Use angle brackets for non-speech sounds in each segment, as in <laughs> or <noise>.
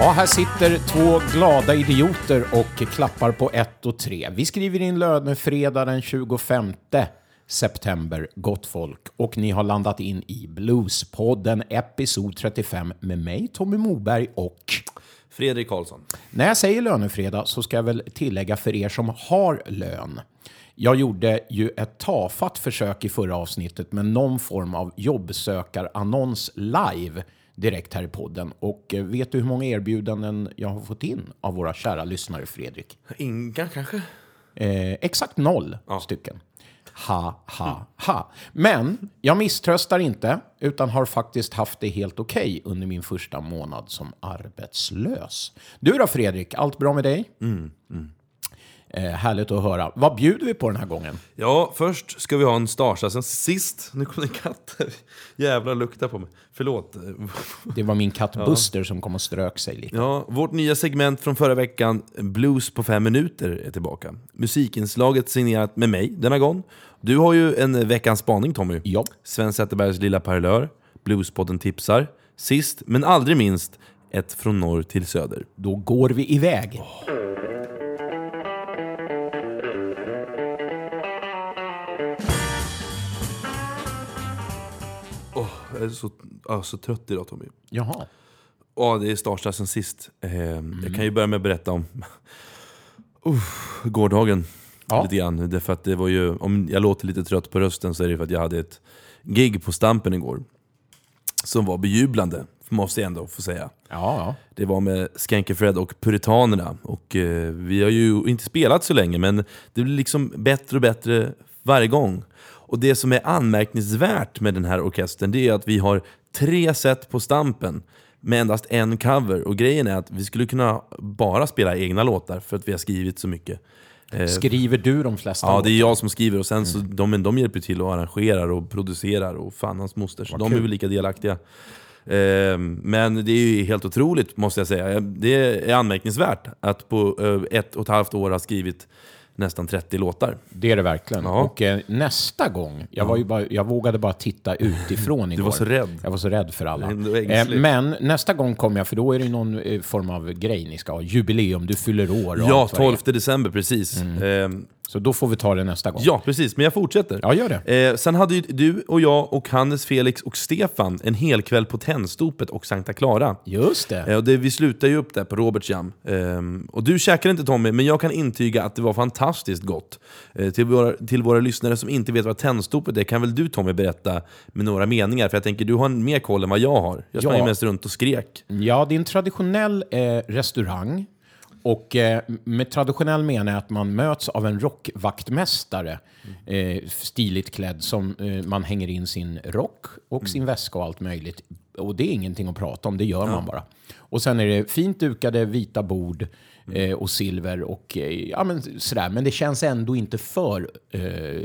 Ja, här sitter två glada idioter och klappar på ett och tre. Vi skriver in lönefredag den 25 september, gott folk. Och ni har landat in i Bluespodden, episod 35 med mig, Tommy Moberg och... Fredrik Karlsson. När jag säger lönefredag så ska jag väl tillägga för er som har lön. Jag gjorde ju ett tafatt försök i förra avsnittet med någon form av jobbsökarannons live direkt här i podden. Och eh, vet du hur många erbjudanden jag har fått in av våra kära lyssnare, Fredrik? Inga kanske? Eh, exakt noll stycken. Ha, ha, ha. Men jag misströstar inte, utan har faktiskt haft det helt okej under min första månad som arbetslös. Du då Fredrik, allt bra med dig? Eh, härligt att höra. Vad bjuder vi på den här gången? Ja, först ska vi ha en Starsa, sen sist... Nu kom det en katt. <laughs> Jävlar, lukta på mig. Förlåt. <laughs> Det var min katt Buster som kom och strök sig lite. Ja, vårt nya segment från förra veckan, Blues på fem minuter, är tillbaka. Musikinslaget signerat med mig denna gång. Du har ju en veckans spaning Tommy. Ja. Sven Zetterbergs lilla parlör, Bluespodden tipsar. Sist, men aldrig minst, ett från norr till söder. Då går vi iväg. Jag är så, ja, så trött idag Tommy. Jaha. Ja, det är Starsta sen sist. Eh, Jag kan ju börja med att berätta om Uff, gårdagen. Ja. Lite grann. Därför att det var ju, om jag låter lite trött på rösten så är det för att jag hade ett gig på Stampen igår. Som var bejublande, måste jag ändå få säga. Ja, ja. Det var med Skanky-Fred och Puritanerna. Och eh, vi har ju inte spelat så länge, men det blir liksom bättre och bättre varje gång. Och det som är anmärkningsvärt med den här orkestern, det är att vi har tre set på Stampen med endast en cover. Och grejen är att vi skulle kunna bara spela egna låtar för att vi har skrivit så mycket. Eh, Skriver du de flesta Ja, det är jag som skriver och sen så de, men de hjälper till och arrangerar och producerar och fan hans moster. Så Vad de kul. är väl lika delaktiga. Eh, men det är ju helt otroligt måste jag säga. Det är anmärkningsvärt att på eh, ett och ett halvt år ha skrivit nästan 30 låtar. Det är det verkligen. Ja. Och eh, nästa gång, jag, var ju bara, jag vågade bara titta utifrån <laughs> igår. var så rädd. Jag var så rädd för alla. Du Eh, men nästa gång kommer jag, för då är det någon eh, form av grej ni ska ha. Jubileum, du fyller år och Ja, allt vad det är. 12 december precis. Eh, Så då får vi ta det nästa gång. ja, precis. Men jag fortsätter. Ja, gör det. Eh, sen hade ju du och jag och Hannes, Felix och Stefan en hel kväll på Tennstopet och Sankta Clara. Just det. Eh, Och det, vi slutar ju upp där på Roberts Jam. Ehm, och du käkade inte Tommy, men jag kan intyga att det var fantastiskt gott. Eh, till, våra, till våra lyssnare som inte vet vad tändstopet är, kan väl du Tommy berätta med några meningar? För jag tänker, du har mer koll än vad jag har. Jag sprang Ja. mest runt och skrek. Ja, det är en traditionell eh, restaurang. Och eh, med traditionell menar jag att man möts av en rockvaktmästare, eh, stiligt klädd, som eh, man hänger in sin rock och sin väska och allt möjligt. Och det är ingenting att prata om, det gör man bara. Och sen är det fint dukade vita bord eh, och silver och eh, ja, men, sådär. Men det känns ändå inte för eh,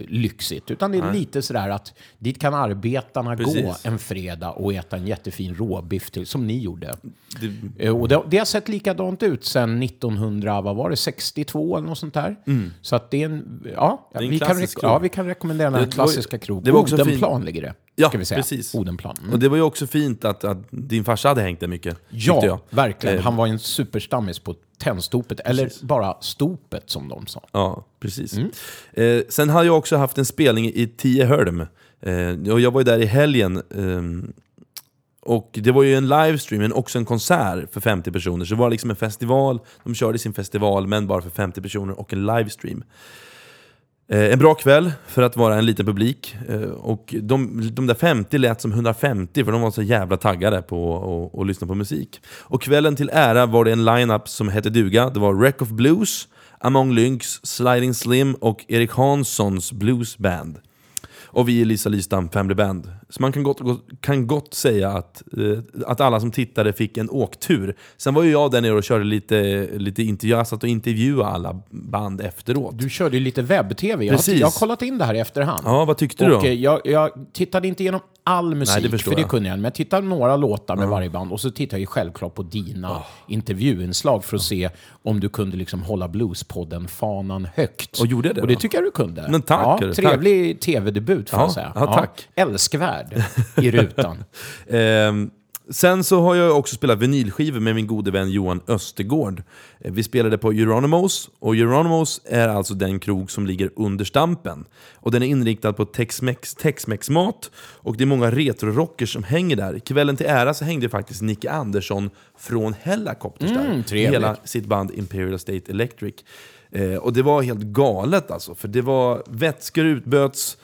lyxigt, utan det är lite sådär att dit kan arbetarna gå Precis. en fredag och äta en jättefin råbiff till, som ni gjorde. Det, Eh, Och det, det har sett likadant ut sedan 1900, vad var det, 62 eller något sånt där. Så att det är en, ja, Mm. en vi, kan, ja vi kan rekommendera den här klassiska krogen. det var också Odenplan fint. ligger det, Ja, ska vi säga. precis. Odenplan. Mm. och det var ju också fint att, att din farsa hade hängt där mycket. Ja, verkligen. Han var ju en superstammis på Tennstopet, eller bara stopet som de sa. Ja, precis. Mm. Eh, sen har jag också haft en spelning i Tiehölm. Eh, och jag var ju där i helgen. ehm, och det var ju en livestream, men också en konsert för 50 personer. Så det var liksom en festival, de körde sin festival, men bara för 50 personer och en livestream. Eh, en bra kväll för att vara en liten publik. Eh, och de, de där 50 lät som 150 för de var så jävla taggade på att att lyssna på musik. Och kvällen till ära var det en line-up som hette duga. Det var Wreck of Blues, Among Lynx, Sliding Slim och Erik Hanssons Blues Band. Och vi är Lisa Lystam Family Band. Så man kan gott, kan gott säga att, eh, att alla som tittade fick en åktur. Sen var ju jag där nere och körde lite, lite intervju, jag satt och intervjuade alla band efteråt. Du körde ju lite webb-tv. Jag, har- Precis. jag har kollat in det här i efterhand. Ja, vad tyckte du Och då? eh, jag, jag tittade inte igenom all musik, det förstår för det jag. kunde jag. Men jag tittade några låtar med varje band. Och så tittade jag ju självklart på dina intervjuinslag för att se om du kunde liksom hålla Bluespodden-fanan högt. Och gjorde jag det Och det då? tycker jag du kunde. Men tack, Ja, hörru, trevlig tv-debut får Ja, jag säga. ja, tack. Älskvärd i rutan. <laughs> Ehm, Sen så har jag också spelat vinylskivor med min gode vän Johan Östergård. Eh, Vi spelade på Euronymous, och Euronymous är alltså den krog som ligger under Stampen. Och den är inriktad på Tex-Mex, Tex-Mex-mat, och det är många retro-rockers som hänger där. Kvällen till ära så hängde faktiskt Nicky Andersson från Hellacopters där. Mm, Med trevligt. hela sitt band Imperial State Electric. Eh, och det var helt galet alltså, för det var vätskor utböts,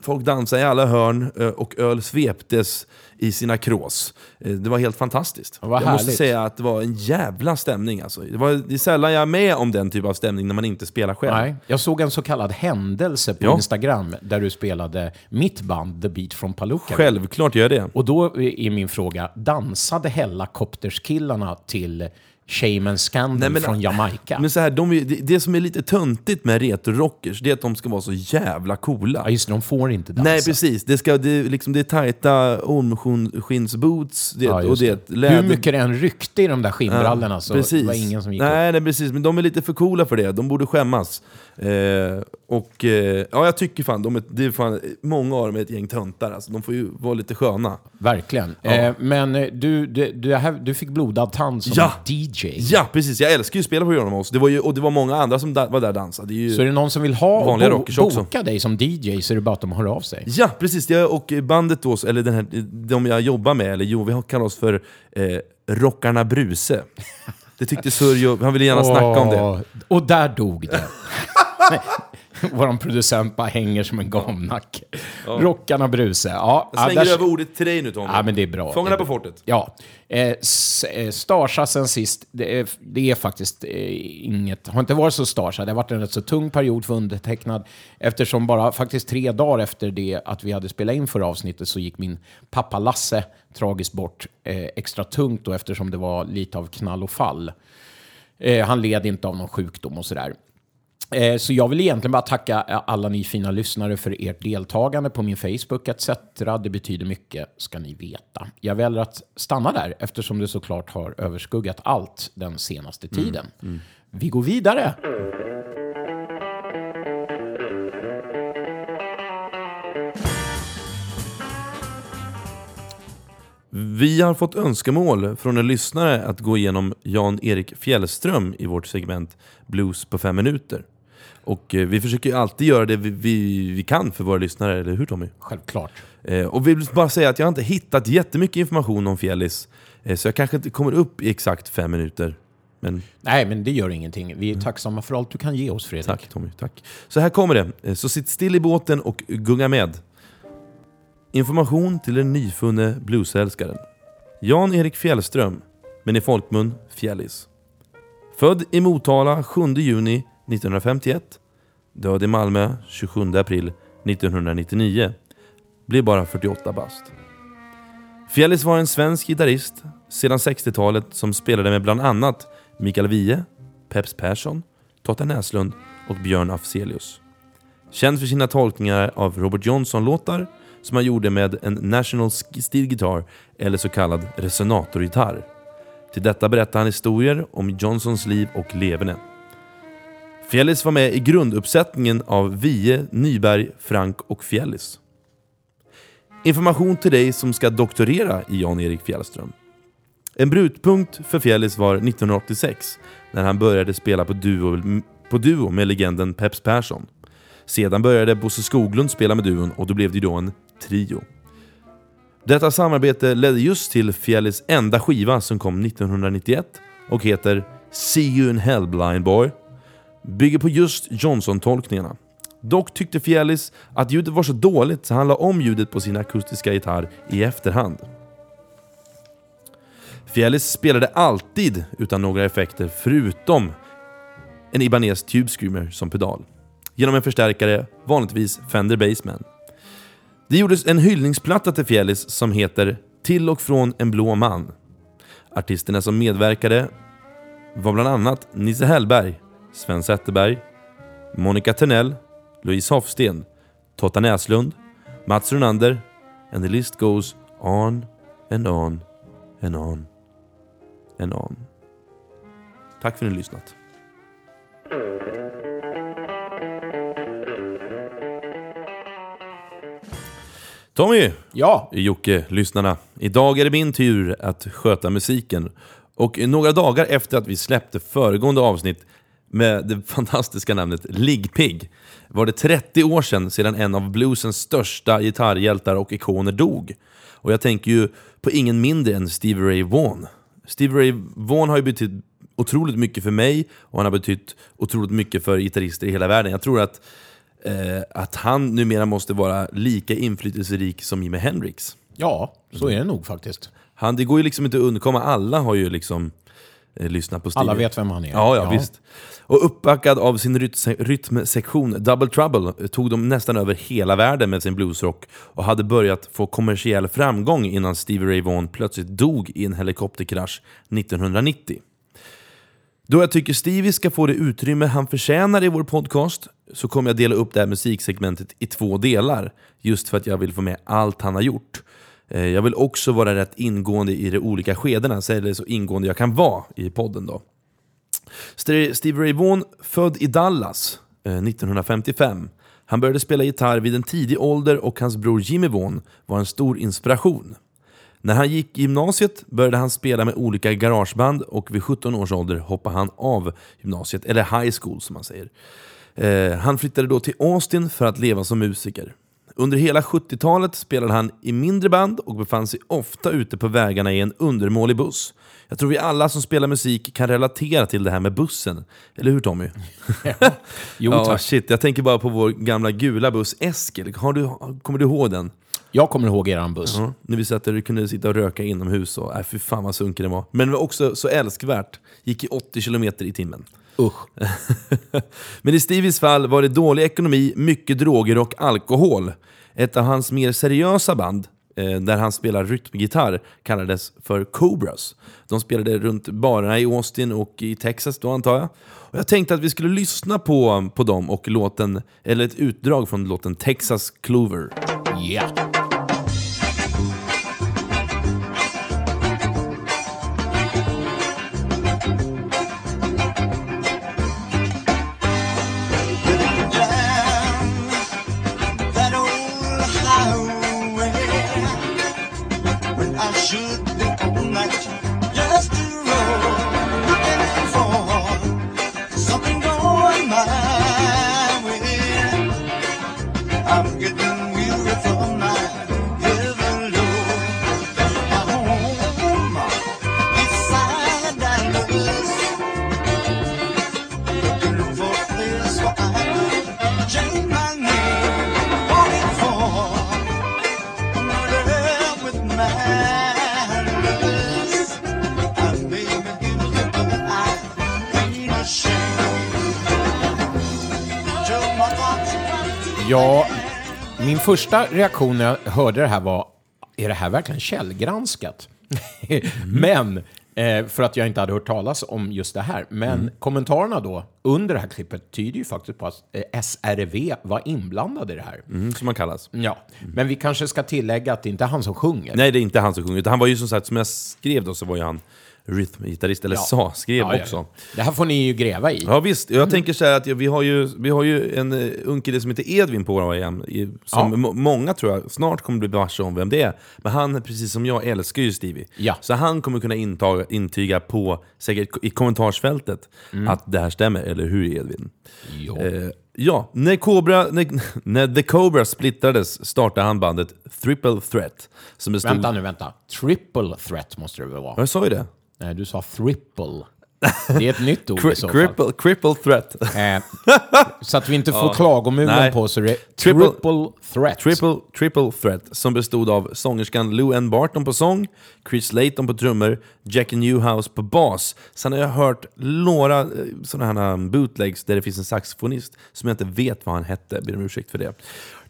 folk dansade i alla hörn eh, och öl sveptes i sina krås. Eh, det var helt fantastiskt. Jag måste härligt. säga att det var en jävla stämning alltså. Det, var, det är sällan jag är med om den typ av stämning när man inte spelar själv. Nej, jag såg en så kallad händelse på Ja. Instagram där du spelade mitt band The Beat from Palooka. Självklart gör jag det. Och då är min fråga, dansade Hellacopters-killarna till Shaman Scandal Nej, men- från Jamaica? Men så här, de det, det som är lite töntigt med retro-rockers, det är att de ska vara så jävla coola. Ja, just det, de får inte dansa. Nej precis, det, ska, det, liksom, det är tajta ormskinnsboots det, Ja, och det det. läder... Hur mycket det än ryckte i de där skinnbrallorna så precis. det var ingen som gick upp. nej, nej, precis, men de är lite för coola för det. De borde skämmas. Eh, och eh, ja, jag tycker fan, de är, det är fan, många av dem är ett gäng töntar. Alltså. De får ju vara lite sköna. Verkligen. Eh, men eh, du, du, du, här- du fick blodad tand som Ja. DJ. Ja, precis. Jag älskar ju att spela på. Det var ju, och det var många andra som da, var där och dansade. Det är ju, Så är det någon som vill ha och bo, rockers också. boka dig som DJ så är det bara att de hör av sig. Ja, precis. Jag och bandet då, eller den här, de jag jobbar med, eller jo, vi kallar oss för eh, Rockarna Bruse. Det tyckte Surjo, han ville gärna snacka om det. Och där dog det. <laughs> <laughs> Vår producent bara hänger som en gamnacke. Rockarna Bruse. Ja, Jag ja, slänger där- över ordet till dig nu Tommy. Ja, men det är bra. Fångarna på fortet. Ja. Eh, eh, Starsa sen sist, det är, det är faktiskt eh, inget, har inte varit så Starsa. Det har varit en rätt så tung period för undertecknad eftersom bara faktiskt tre dagar efter det att vi hade spelat in förra avsnittet så gick min pappa Lasse tragiskt bort eh, extra tungt då eftersom det var lite av knall och fall. Eh, han led inte av någon sjukdom och sådär. Eh, Så jag vill egentligen bara tacka alla ni fina lyssnare för ert deltagande på min Facebook etc. Det betyder mycket, ska ni veta. Jag väljer att stanna där eftersom det såklart har överskuggat allt den senaste tiden. Vi går vidare. Vi har fått önskemål från en lyssnare att gå igenom Jan-Erik Fjällström i vårt segment Blues på fem minuter. Och eh, vi försöker ju alltid göra det vi, vi, vi kan för våra lyssnare, eller hur Tommy? Självklart. Eh, och vi vill bara säga att jag har inte hittat jättemycket information om Fjällis, eh, så jag kanske inte kommer upp i exakt fem minuter. Men Nej, men det gör ingenting. Vi är tacksamma för allt du kan ge oss, Fredrik. tack Tommy, tack. Så här kommer det. Eh, Så sitt still i båten och gunga med. Information till den nyfunne bluesälskaren. Jan-Erik Fjällström, men i folkmun Fjällis. Född i Motala 7 juni 1951. Död i Malmö 27 april 1999. Blir bara 48 bast. Fjällis var en svensk gitarrist sedan 60-talet som spelade med bland annat Mikael Wiehe, Peps Persson, Totta Näslund och Björn Afzelius. Känd för sina tolkningar av Robert Johnson-låtar som han gjorde med en National Steel Guitar eller så kallad resonatorgitarr. Till detta berättar han historier om Johnsons liv och leverne. Fjällis var med i grunduppsättningen av Wiehe, Nyberg, Frank och Fjällis. Information till dig som ska doktorera i Jan-Erik Fjällström. En brytpunkt för Fjällis var 1986 när han började spela på duo, på duo med legenden Peps Persson. Sedan började Bosse Skoglund spela med duon och då blev det ju då en trio. Detta samarbete ledde just till Fjällis enda skiva som kom 1991 och heter See You In Hell Blind Boy. Bygger på just Johnson-tolkningarna. Dock tyckte Fjällis att ljudet var så dåligt så han la om ljudet på sin akustiska gitarr i efterhand. Fjällis spelade alltid utan några effekter förutom en Ibanez Tube Screamer som pedal. Genom en förstärkare, vanligtvis Fender Bassman. Det gjordes en hyllningsplatta till Fjällis som heter Till och från en blå man. Artisterna som medverkade var bland annat Nisse Hellberg, Sven Zetterberg, Monica Tenell, Louise Hofsten, Totta Näslund, Mats Ronander and the list goes on and on and on and on. Tack för att ni har lyssnat. Tommy, Ja, Jocke, lyssnarna. Idag är det min tur att sköta musiken. Och några dagar efter att vi släppte föregående avsnitt med det fantastiska namnet Liggpig var det 30 år sedan sedan en av bluesens största gitarrhjältar och ikoner dog. Och jag tänker ju på ingen mindre än Stevie Ray Vaughan. Stevie Ray Vaughan har ju betytt otroligt mycket för mig och han har betytt otroligt mycket för gitarrister i hela världen. Jag tror att, eh, att han numera måste vara lika inflytelserik som Jimi Hendrix. Ja, så är det nog faktiskt. Han, det går ju liksom inte att undkomma, alla har ju liksom eh, lyssnat på Stevie. Alla vet vem han är. Ja, ja, visst. Och uppbackad av sin rytm rytmsektion Double Trouble tog de nästan över hela världen med sin bluesrock och hade börjat få kommersiell framgång innan Stevie Ray Vaughan plötsligt dog i en helikopterkrasch 1990. Då jag tycker Stevie ska få det utrymme han förtjänar i vår podcast så kommer jag dela upp det här musiksegmentet i två delar. Just för att jag vill få med allt han har gjort. Eh, jag vill också vara rätt ingående i de olika skedena, så eller så ingående jag kan vara i podden. då. Steve Stevie Ray Vaughan, född i Dallas eh, 1955. Han började spela gitarr vid en tidig ålder och hans bror Jimmy Vaughan var en stor inspiration. När han gick i gymnasiet började han spela med olika garageband och vid 17 års ålder hoppade han av gymnasiet, eller high school som man säger. Eh, han flyttade då till Austin för att leva som musiker. Under hela 70-talet spelade han i mindre band och befann sig ofta ute på vägarna i en undermålig buss. Jag tror vi alla som spelar musik kan relatera till det här med bussen. Eller hur Tommy? <laughs> Jo, ja, tack. shit. Jag tänker bara på vår gamla gula buss Eskil. Har du, kommer du ihåg den? Jag kommer ihåg eran buss. Ja, när vi satt där och kunde sitta och röka inomhus. Och, äh, fy fan vad sunkig den var. Men det var också så älskvärt. Gick i 80 km i timmen. Usch. <laughs> Men i Stevies fall var det dålig ekonomi, mycket droger och alkohol. Ett av hans mer seriösa band, eh, där han spelar rytmgitarr, kallades för Cobras. De spelade runt barerna i Austin och i Texas då antar jag. Och jag tänkte att vi skulle lyssna på, på dem och låten, eller ett utdrag från låten Texas Clover. Yeah. Första reaktion när jag hörde det här var, är det här verkligen källgranskat? <laughs> Men, eh, för att jag inte hade hört talas om just det här. Men kommentarerna då, under det här klippet, tyder ju faktiskt på att eh, SRV var inblandade i det här. Mm, som han kallas. Ja, men vi kanske ska tillägga att det inte är han som sjunger. Nej, det är inte han som sjunger. Utan han var ju som sagt, som jag skrev då, så var ju han rytmgitarrist, eller Ja. sa, skrev Ja, också. ja. Det här får ni ju gräva i. Ja visst, jag tänker så här att vi har ju, vi har ju en uh, ung kille som heter Edvin på våra hem, i- som många tror jag snart kommer bli varse om vem det är. Men han, precis som jag, älskar ju Stevie. Så han kommer kunna intaga, intyga på, säkert i kommentarsfältet, att det här stämmer, eller hur Edvin? Eh, ja, när, Cobra, när, <laughs> när The Cobra splittrades startade han bandet Triple Threat. Som bestod... Vänta nu, vänta. Triple threat måste det väl vara? Jag sa ju det. Nej, du sa triple. Det är ett nytt ord i så fall. cripple, cripple Threat. Eh, så att vi inte får klagomuren Nej. på så det Triple- triple, threat. Triple, triple Threat, som bestod av sångerskan Lou Ann Barton på sång, Chris Layton på trummor, Jackie Newhouse på bas. Sen har jag hört några eh, sådana här bootlegs där det finns en saxofonist som jag inte vet vad han hette, ber om ursäkt för det.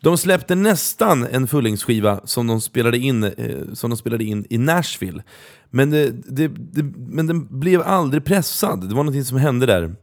De släppte nästan en fullängdsskiva som de spelade in, eh, som de spelade in i Nashville. Men, det, det, det, men den blev aldrig pressad, det var någonting som hände där.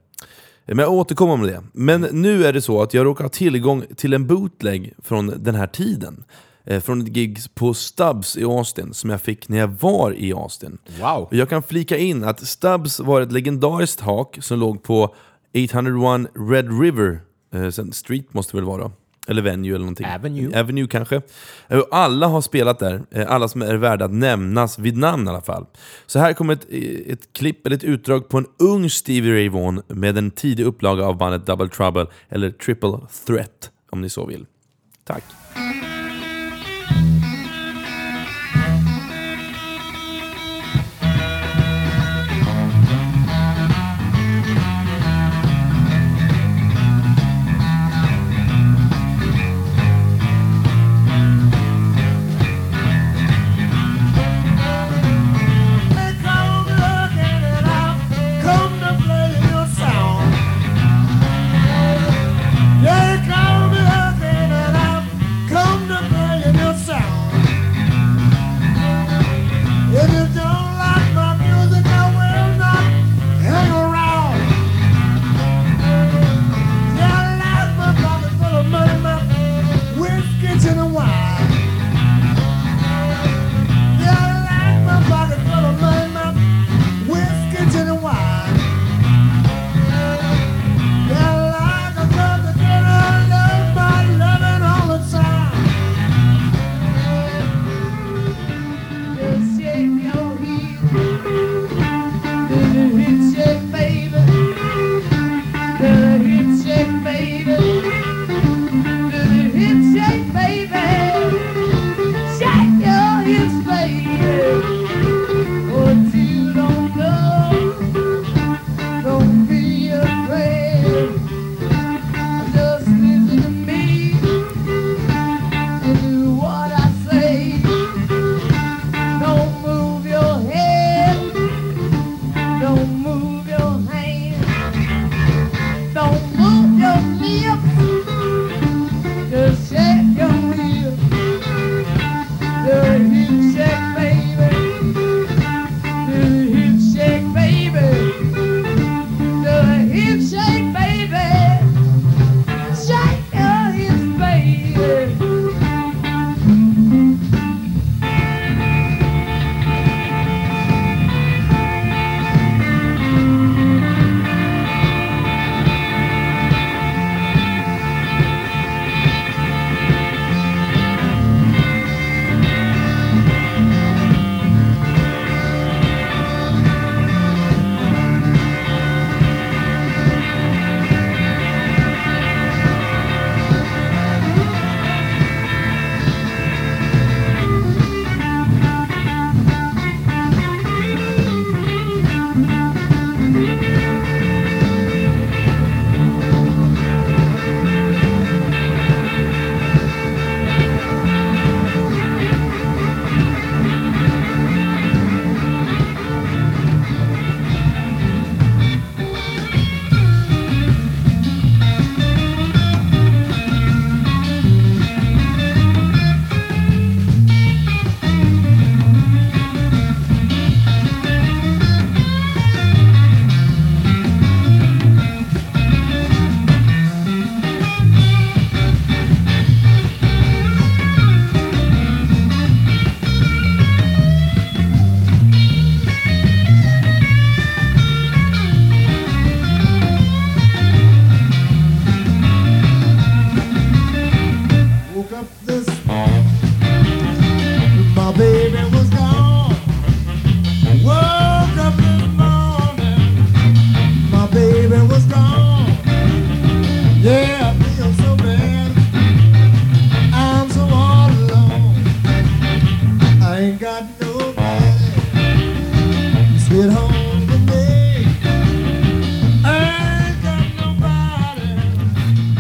Men jag återkommer med det. Men nu är det så att jag råkar ha tillgång till en bootleg från den här tiden. Eh, från ett gig på Stubbs i Austin som jag fick när jag var i Austin. Wow. Jag kan flika in att Stubbs var ett legendariskt hak som låg på 801 Red River, eh, Street måste det väl vara. Eller Venue eller någonting. Avenue. Avenue kanske. Eh, Alla har spelat där, eh, alla som är värda att nämnas vid namn i alla fall. Så här kommer ett, eh, ett klipp, eller ett utdrag på en ung Stevie Ray Vaughan med en tidig upplaga av bandet Double Trouble, eller Triple Threat om ni så vill. Tack.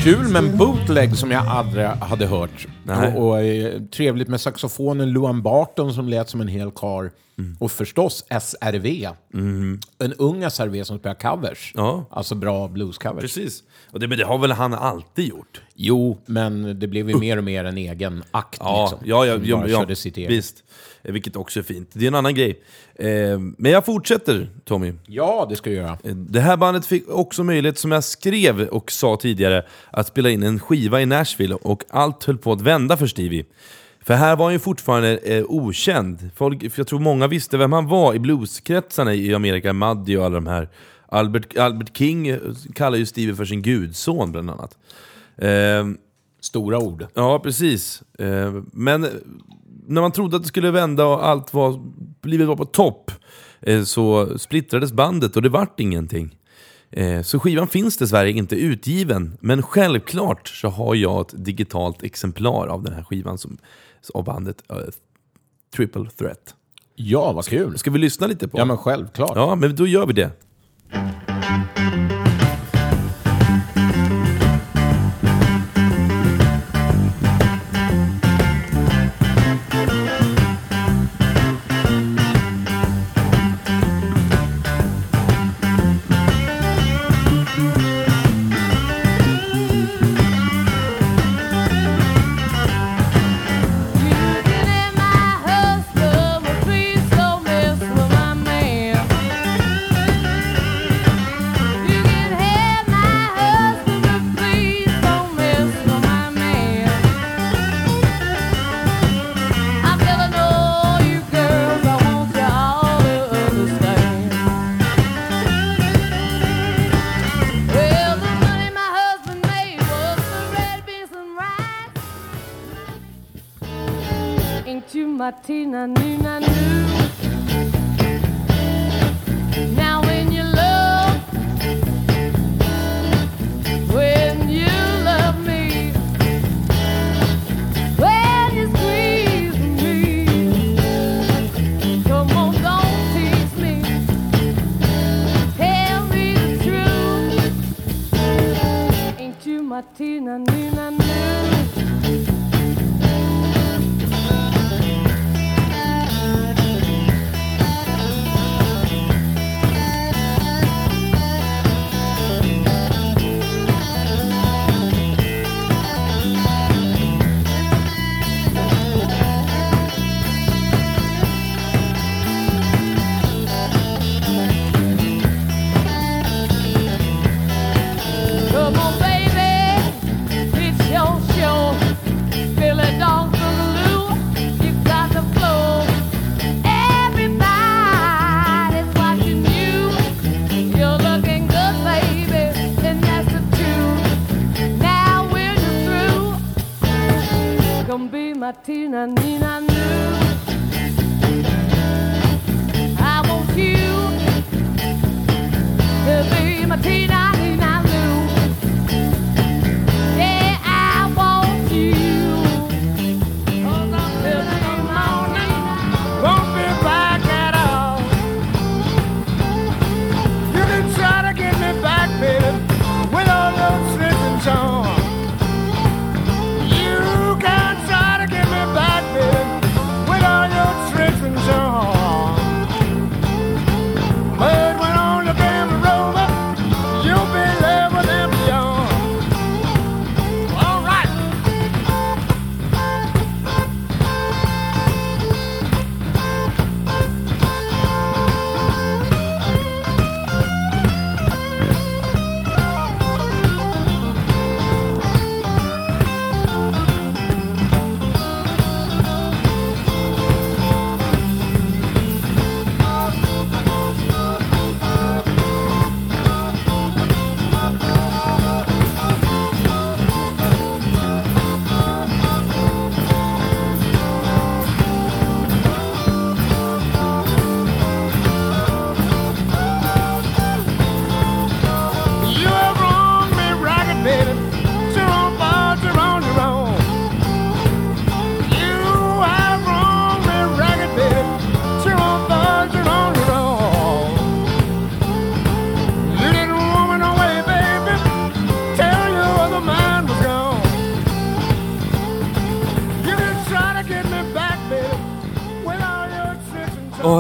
Kul med en bootleg som jag aldrig hade hört. Och, och eh, trevligt med saxofonen Luan Barton som lät som en hel kar. Mm. Och förstås SRV. En ung SRV som spelar covers. Ja. Alltså bra bluescovers. Precis. Och det, men det har väl han alltid gjort? Jo, men det blev ju mer och mer en egen akt. Ja, liksom, ja, ja, som ja, bara ja körde sitt eget. visst. Eh, Vilket också är fint. Det är en annan grej. Eh, men jag fortsätter, Tommy. Ja, det ska jag göra. Eh, Det här bandet fick också möjlighet, som jag skrev och sa tidigare, att spela in en skiva i Nashville och allt höll på att vända för Stevie. För här var han ju fortfarande eh, okänd. Folk, jag tror många visste vem han var i blueskretsarna i Amerika, Muddy och alla de här. Albert, Albert King kallar ju Stevie för sin gudson bland annat. Eh, Stora ord. Ja, precis. Eh, Men när man trodde att det skulle vända och allt var, livet var på topp eh, så splittrades bandet och det vart ingenting. Eh, Så skivan finns dessvärre inte utgiven, men självklart så har jag ett digitalt exemplar av den här skivan som, av bandet Triple Threat. Ja, vad kul. Ska vi lyssna lite på? Ja, men självklart. Ja, men då gör vi det. Ain't you my Tina Nina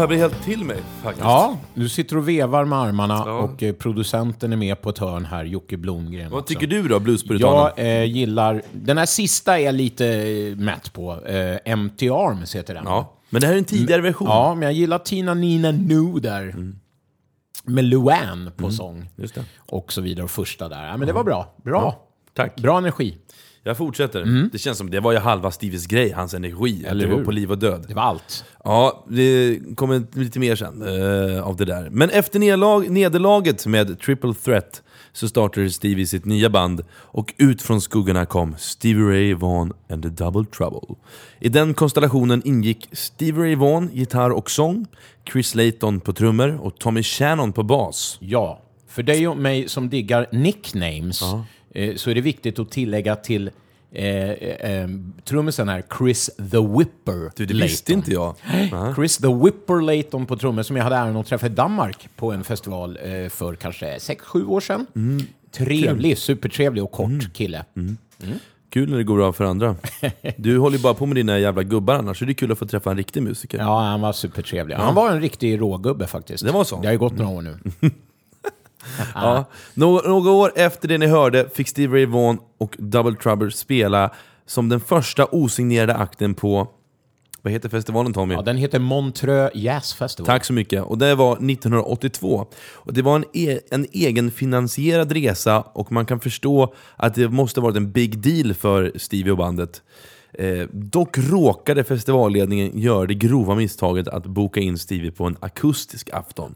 jag blir helt till mig faktiskt. Ja, du sitter och vevar med armarna Ja. och eh, producenten är med på ett hörn här, Jocke Blomgren. Vad också. tycker du då, bluespuritanen? Jag eh, gillar... Den här sista är jag lite eh, mätt på. Eh, Empty Arms heter den. Ja. Men det här är en tidigare version. Ja, men jag gillar Tina Nina Nu där. Med Luan på sång. Just det. Och så vidare, och första där. Ja, men det var bra. Bra. Tack. Bra energi. Jag fortsätter. Det känns som det var ju halva Stevies grej, hans energi. Mm. Eller det var hur? på liv och död. Det var allt. Ja, det kommer lite mer sen eh, av det där. Men efter nederlag, nederlaget med Triple Threat så startade Stevie sitt nya band och ut från skuggorna kom Stevie Ray Vaughan and the Double Trouble. I den konstellationen ingick Stevie Ray Vaughan, gitarr och sång, Chris Layton på trummor och Tommy Shannon på bas. Ja, för dig och mig som diggar nicknames eh, så är det viktigt att tillägga till eh, eh, trummisen här, Chris the Whipper Du, det Layton. visste inte jag. Chris the Whipper Layton på trummor som jag hade äran att träffa i Danmark på en festival eh, för kanske 6-7 år sedan. Mm. Trevlig, supertrevlig och kort kille. Kul när det går bra för andra. <laughs> Du håller ju bara på med dina jävla gubbar annars, så det är kul att få träffa en riktig musiker. Ja, han var supertrevlig. Han var en riktig rågubbe faktiskt. Det var så? Det har ju gått några år nu. <laughs> Ja. Nå- några år efter det ni hörde fick Steve Ray Vaughan och Double Trouble spela som den första osignerade akten på, vad heter festivalen Tommy? Ja, den heter Montreux Jazz Festival. Tack så mycket. Och det var 1982. Och det var en, e en egenfinansierad resa och man kan förstå att det måste varit en big deal för Stevie och bandet. Eh, dock råkade festivalledningen göra det grova misstaget att boka in Stevie på en akustisk afton.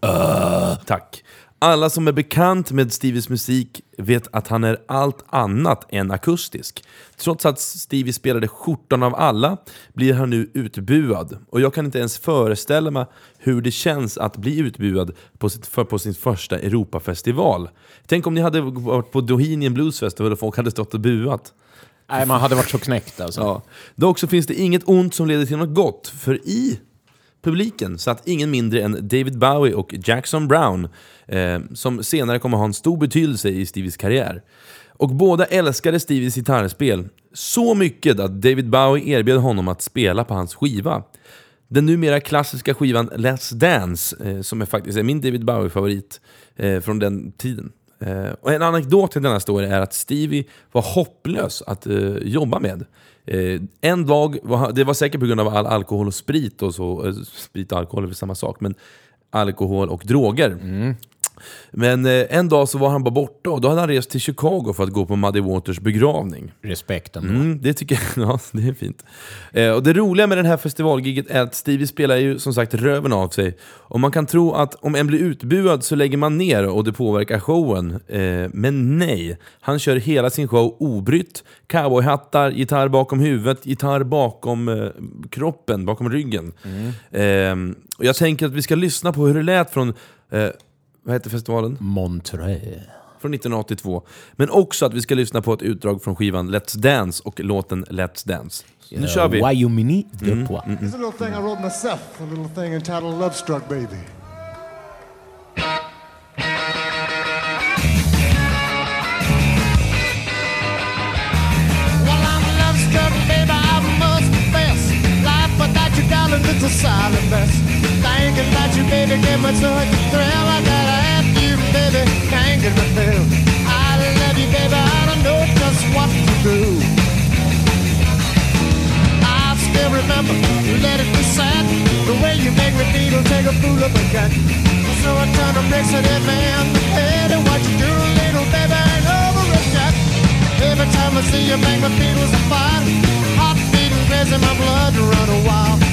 Tack. Alla som är bekant med Stevies musik vet att han är allt annat än akustisk. Trots att Stevie spelade skjortan av alla blir han nu utbuad. Och jag kan inte ens föreställa mig hur det känns att bli utbuad på, sitt, för, på sin första Europafestival. Tänk om ni hade varit på Bohemian Blues Festival och folk hade stått och buat. Nej, man hade varit så knäckt alltså. Ja. Dock så finns det inget ont som leder till något gott, för i publiken satt ingen mindre än David Bowie och Jackson Brown, eh, som senare kommer ha en stor betydelse i Stevies karriär. Och båda älskade Stevies gitarrspel så mycket att David Bowie erbjöd honom att spela på hans skiva. Den numera klassiska skivan Let's Dance, eh, som är faktiskt är min David Bowie-favorit eh, från den tiden. Eh, och en anekdot till denna story är att Stevie var hopplös att eh, jobba med. Eh, en dag, det var säkert på grund av all alkohol och sprit och så, eh, sprit och alkohol är väl samma sak, men alkohol och droger. Mm. Men eh, en dag så var han bara borta och då hade han rest till Chicago för att gå på Muddy Waters begravning. Respekt ändå. Mm, det tycker jag, <laughs> ja, det är fint. Eh, och det roliga med den här festivalgiget är att Stevie spelar ju som sagt röven av sig. Och man kan tro att om en blir utbuad så lägger man ner och det påverkar showen. Eh, men nej, han kör hela sin show obrytt. Cowboyhattar, gitarr bakom huvudet, gitarr bakom eh, kroppen, bakom ryggen. Eh, och jag tänker att vi ska lyssna på hur det lät från, eh, vad heter festivalen? Montreux. från 1982. Men också att vi ska lyssna på ett utdrag från skivan Let's Dance och låten Let's Dance. Så nu kör vi! Wyoming de Poix. Here's a little thing I wrote myself, a little thing entitled Love Struck Baby. Well, I'm love struck, baby, I must confess. Life without you, darling, it's a silent mess. Thinking about you, baby, gave me such a thrill. I gotta have you, baby, can't get me feel. I love you, baby, I don't know just what to do. I still remember, you let it be said, the way you make me feel, take a fool of a gun. So I turn to mix it in, man, and what you do, little baby, ain't over it yet. Every time I see you make me feel as a fire Heart beating crazy, my blood run wild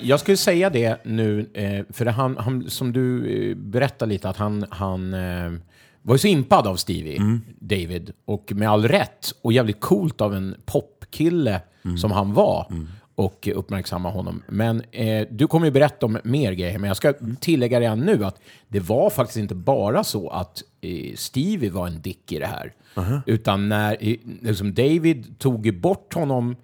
jag skulle säga det nu, eh, för han, han, som du eh, berättade lite, att han, han eh, var ju så impad av Stevie, David, och med all rätt, och jävligt coolt av en popkille som han var, och uppmärksamma honom. Men eh, du kommer ju berätta om mer grejer, men jag ska tillägga redan nu att det var faktiskt inte bara så att eh, Stevie var en dick i det här, utan när liksom David tog bort honom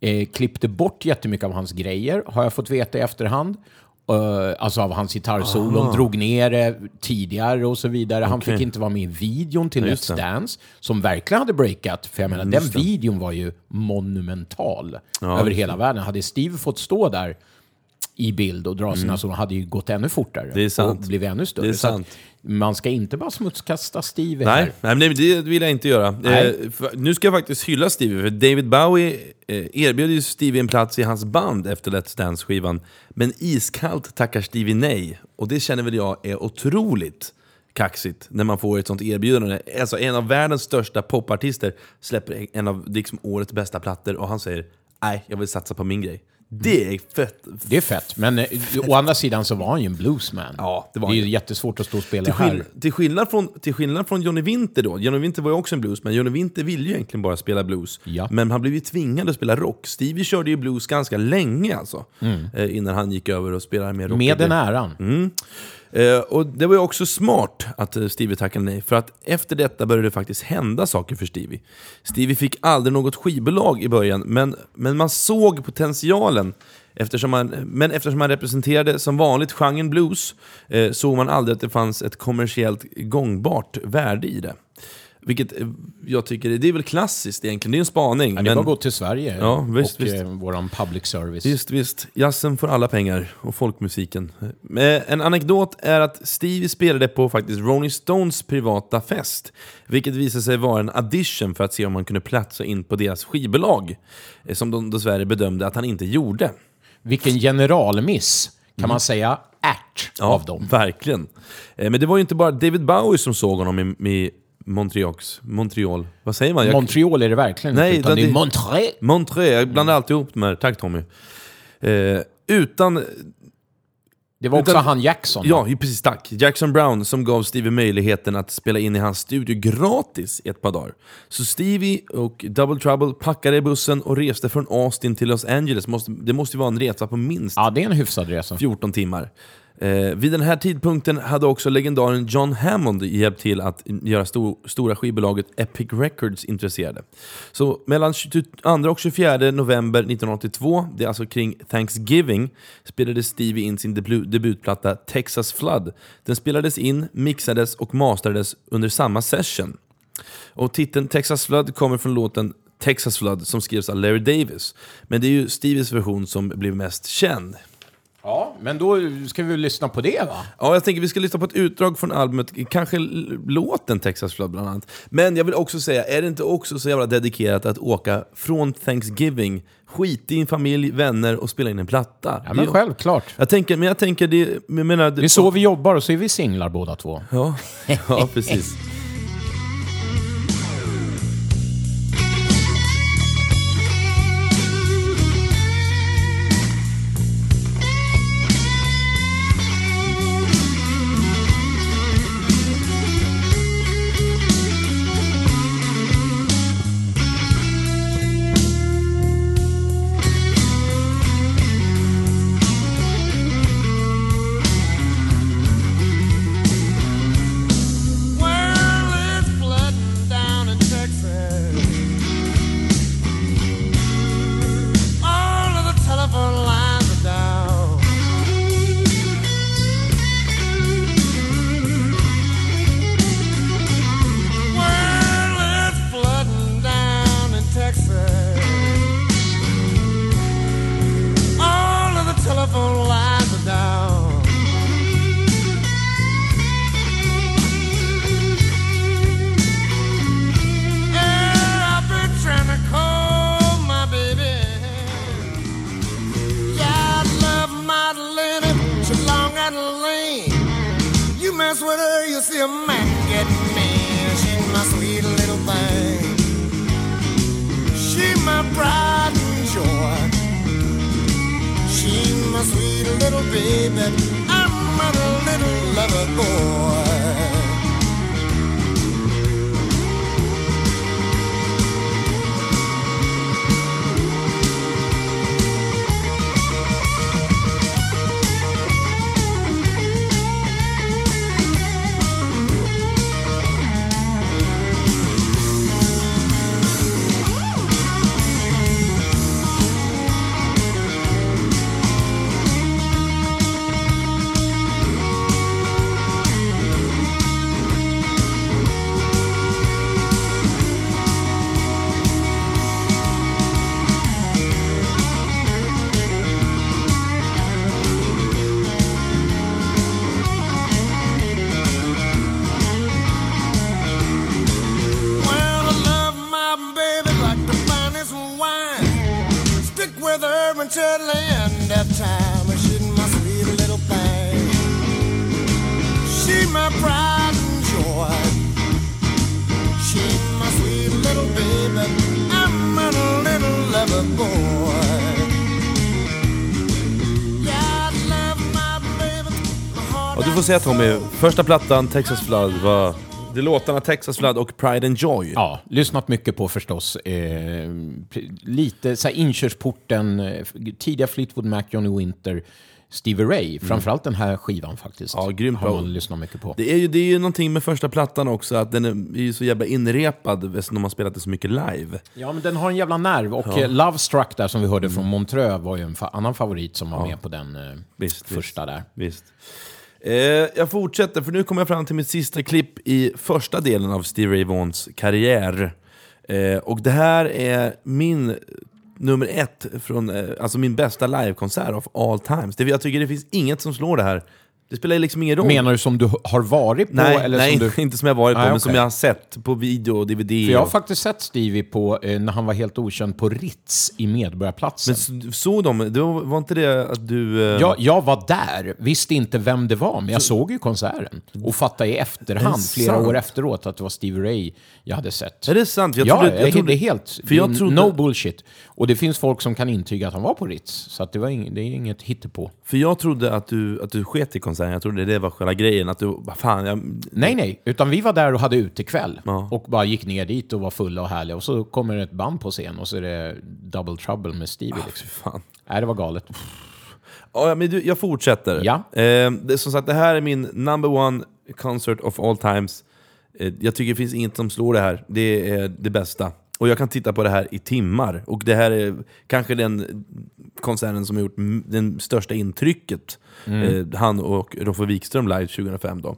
eh, klippte bort jättemycket av hans grejer, har jag fått veta i efterhand. Eh, alltså av hans gitarrsolon, drog ner det tidigare och så vidare. Han fick inte vara med i videon till Let's Just. Dance, som verkligen hade breakat. För jag menar, den just det. videon var ju monumental Ja, över hela världen. Hade Steve fått stå där i bild och dra sina solon hade ju gått ännu fortare. Mm. Det är sant. Och blivit ännu större. Det är sant. man ska inte bara smutskasta Steve Nej, här. nej, men det vill jag inte göra. Eh, nu ska jag faktiskt hylla Stevie, för David Bowie eh, erbjöd ju Stevie en plats i hans band efter Let's Dance-skivan. Men iskallt tackar Stevie nej. Och det känner väl jag är otroligt kaxigt när man får ett sånt erbjudande. Alltså en av världens största popartister släpper en av liksom, årets bästa plattor och han säger nej, jag vill satsa på min grej. Det är fett. Det är fett, men eh, å andra sidan så var han ju en bluesman. Ja, det var det är ju jättesvårt att stå och spela Till, här. skill- till, skillnad från, till skillnad från Johnny Winter då, Johnny Winter var ju också en bluesman, Johnny Winter ville ju egentligen bara spela blues. Ja. Men han blev ju tvingad att spela rock. Stevie körde ju blues ganska länge alltså. Eh, innan han gick över och spelade mer rock. Med den äran. Mm. Eh, och det var ju också smart att eh, Stevie tackade nej, för att efter detta började det faktiskt hända saker för Stevie. Stevie fick aldrig något skivbolag i början, men, men man såg potentialen. Eftersom man, men eftersom han representerade som vanligt genren blues eh, såg man aldrig att det fanns ett kommersiellt gångbart värde i det. Vilket eh, jag tycker, det är väl klassiskt egentligen, det är en spaning. Ja, det men- var gå till Sverige Ja, visst, och visst. Eh, våran public service. Visst, visst. Jazzen får alla pengar och folkmusiken. Men En anekdot är att Stevie spelade på faktiskt Rolling Stones privata fest. Vilket visade sig vara en audition för att se om han kunde platsa in på deras skivbolag. eh, Som de dessvärre bedömde att han inte gjorde. Vilken generalmiss, kan man säga, ärt av dem. verkligen. Eh, Men det var ju inte bara David Bowie som såg honom i, i Montreaux. Montreal. Vad säger man? Jag- Montreal är det verkligen Nej, utan det är Montré. Montreux, jag blandar alltid ihop de här. Tack Tommy. Eh, utan Det var också Utan- han Jackson. Ja, ju precis. Tack. Jackson Brown som gav Stevie möjligheten att spela in i hans studio gratis i ett par dagar. Så Stevie och Double Trouble packade i bussen och reste från Austin till Los Angeles. Det måste ju vara en resa på minst ja, det är en hyfsad resa. 14 timmar. Eh, vid den här tidpunkten hade också legendaren John Hammond hjälpt till att göra stor, stora skivbolaget Epic Records intresserade. Så mellan 22 och 24 november 1982, det är alltså kring Thanksgiving, spelade Stevie in sin debu- debutplatta Texas Flood. Den spelades in, mixades och masterades under samma session. Och titeln Texas Flood kommer från låten Texas Flood som skrevs av Larry Davis. Men det är ju Stevies version som blev mest känd. Ja, men då ska vi lyssna på det va? Ja, jag tänker vi ska lyssna på ett utdrag från albumet, kanske låten Texas Flood bland annat. Men jag vill också säga, är det inte också så jävla dedikerat att åka från Thanksgiving, skit i en familj, vänner och spela in en platta? Ja, men Det- självklart. Jag tänker, men jag tänker, det, jag menar... Det är så vi jobbar och så är vi singlar båda två. Ja, <laughs> ja precis. Säga Tommy, första plattan, Texas Flood, var... Det låtarna Texas Flood och Pride and Joy. Ja, lyssnat mycket på förstås. Eh, lite så här, inkörsporten, eh, tidiga Fleetwood Mac, Johnny Winter, Stevie Ray. Framförallt den här skivan faktiskt. Ja, grymt Har man lyssnat mycket på. Det är ju det är ju någonting med första plattan också, att den är, är så jävla inrepad de har spelat det så mycket live. Ja, men den har en jävla nerv. Och eh, Love Struck där som vi hörde från Montreux var ju en fa- annan favorit som var med på den eh, Visst, första där. Visst. Eh, jag fortsätter, för nu kommer jag fram till mitt sista klipp i första delen av Steve Ray Vaughns karriär. Eh, och det här är min nummer ett, från, eh, alltså min bästa livekonsert of all times. Det, jag tycker det finns inget som slår det här. Det spelar liksom ingen roll. Menar du som du har varit på? nej, eller nej som du... <laughs> inte som jag varit på, Nej, men som jag har sett på video och DVD. För jag har och- faktiskt sett Stevie på, eh, när han var helt okänd på Ritz i Medborgarplatsen. men såg de, det var, var inte det att du... eh, Jag, jag var där, visste inte vem det var, men jag såg ju konserten. Och fattade i efterhand, flera sant? år efteråt, att det var Stevie Ray jag hade sett. Är det sant? Jag ja, trodde, jag jag trodde, det är helt... För jag trodde, No bullshit. Och det finns folk som kan intyga att han var på Ritz. Så att det, var ing, det är inget hittepå. för jag trodde att du, att du sket i konserten, jag trodde det var själva grejen. Att du, fan, jag, Nej, nej. Utan vi var där och hade utekväll. Ja. Och bara gick ner dit och var fulla och härliga. Och så kommer ett band på scen och så är det Double Trouble med Stevie. Liksom. fan. Nej, det var galet. Ja, men du, jag fortsätter. Ja. Eh, det, som sagt, det här är min number one concert of all times. Eh, jag tycker det finns inget som slår det här. Det är det bästa. Och jag kan titta på det här i timmar. Och det här är kanske den konserten som har gjort det största intrycket. Eh, han och Roffe Wikström live 2005 då.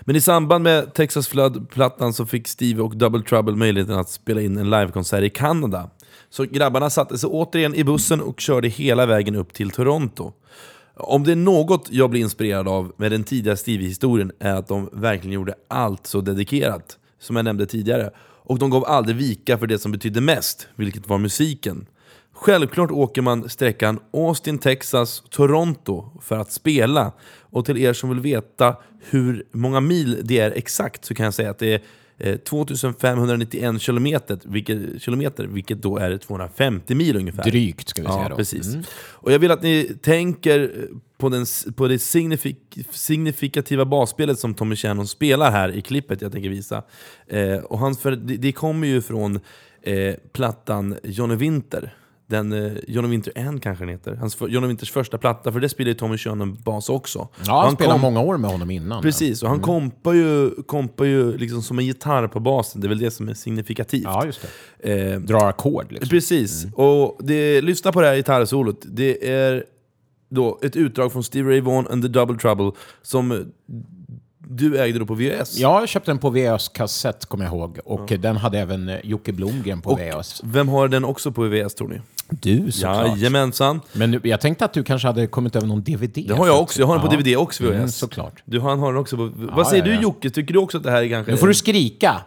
Men i samband med Texas Flood-plattan så fick Steve och Double Trouble möjligheten att spela in en livekonsert i Kanada. Så grabbarna satte sig återigen i bussen och körde hela vägen upp till Toronto. Om det är något jag blir inspirerad av med den tidiga Stevie-historien är att de verkligen gjorde allt så dedikerat, som jag nämnde tidigare. Och de gav aldrig vika för det som betydde mest, vilket var musiken. Självklart åker man sträckan Austin, Texas, Toronto för att spela. Och till er som vill veta hur många mil det är exakt så kan jag säga att det är eh, 2591 kilometer vilket, kilometer, vilket då är 250 mil ungefär. Drygt, ska vi säga Ja, då. precis. Mm. Och jag vill att ni tänker på, den, på det signifik, signifikativa basspelet som Tommy Shannon spelar här i klippet jag tänker visa. Eh, och hans, för det, det kommer ju från eh, plattan Johnny Winter. Den, eh, Johnny Winter N kanske den heter. Hans, för, Johnny Winters första platta, för det spelar ju Tommy Shannon bas också. Ja, han spelade kom- många år med honom innan. Precis, och han kompar ju, kompar ju liksom som en gitarr på basen. Det är väl det som är signifikativt. Ja, just det. Eh, Drar ackord liksom. Precis, och det, lyssna på det här gitarrsolot. Det är då ett utdrag från Steve Ray Vaughan and the Double Trouble som du ägde då på VHS. Ja, jag köpte den på VHS-kassett, kommer jag ihåg. Och den hade även eh, Jocke Blomgren på Och VHS. vem har den också på VHS tror ni? Du såklart. Jajamensan. Men nu- jag tänkte att du kanske hade kommit över någon DVD. Det har jag också, jag har den på Ja. DVD också VHS. Mm, såklart. Du, har den också på... Vad säger ja, du ja. Jocke? Tycker du också att det här är kanske... Nu får du skrika!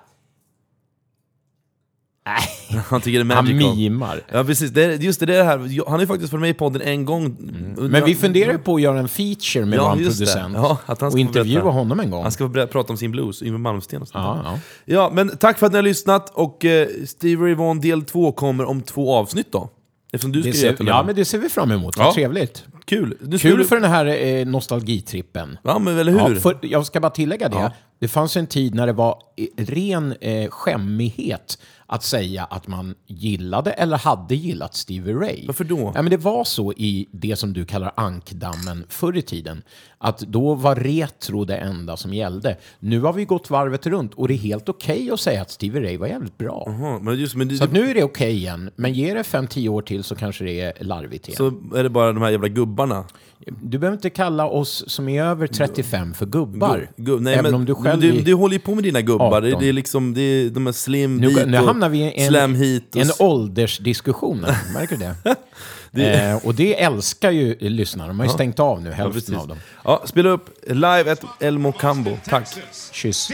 Nej, <laughs> Han tycker det är han magical. mimar. Ja precis, det är, just det, det är det här. Han har ju faktiskt varit med i podden en gång. Mm. Men vi funderar ju på att göra en feature med Ja, vår just det. producent. Ja, att han ska och få intervjua berätta. honom en gång. Han ska få prata om sin blues, Yngwie Malmsteen och sånt. Ja, ja. Ja, men tack för att ni har lyssnat och eh, Steve Vaughan del 2 kommer om två avsnitt då. Eftersom du ska Det ser, ja, men det ser vi fram emot. Vad Ja. trevligt. Kul! Nu Kul skulle- för den här eh, nostalgitrippen. Ja, men eller hur? Ja, för, jag ska bara tillägga det. Ja. Det fanns en tid när det var eh, ren eh, skämmighet att säga att man gillade eller hade gillat Stevie Ray. Varför då? Ja, men det var så i det som du kallar ankdammen förr i tiden. Att då var retro det enda som gällde. Nu har vi gått varvet runt och det är helt okej att säga att Stevie Ray var jävligt bra. Jaha, men just, men det, Så nu är det okej igen, men ge det 5-10 år till så kanske det är larvigt igen. så är det bara de här jävla gubbarna. Du behöver inte kalla oss som är över 35 för gubbar. Gubb- nej, även men, om du själv du, är- du håller ju på med dina gubbar. Det, 18. det är liksom det är de här slim Nu, hamnar vi i en, en åldersdiskussion. Märker du det? <laughs> eh, och det älskar ju lyssnarna. De har ju stängt av nu, ja, hälften precis. av dem. Ja, spela upp live at El Mocambo. Tack. Kyss.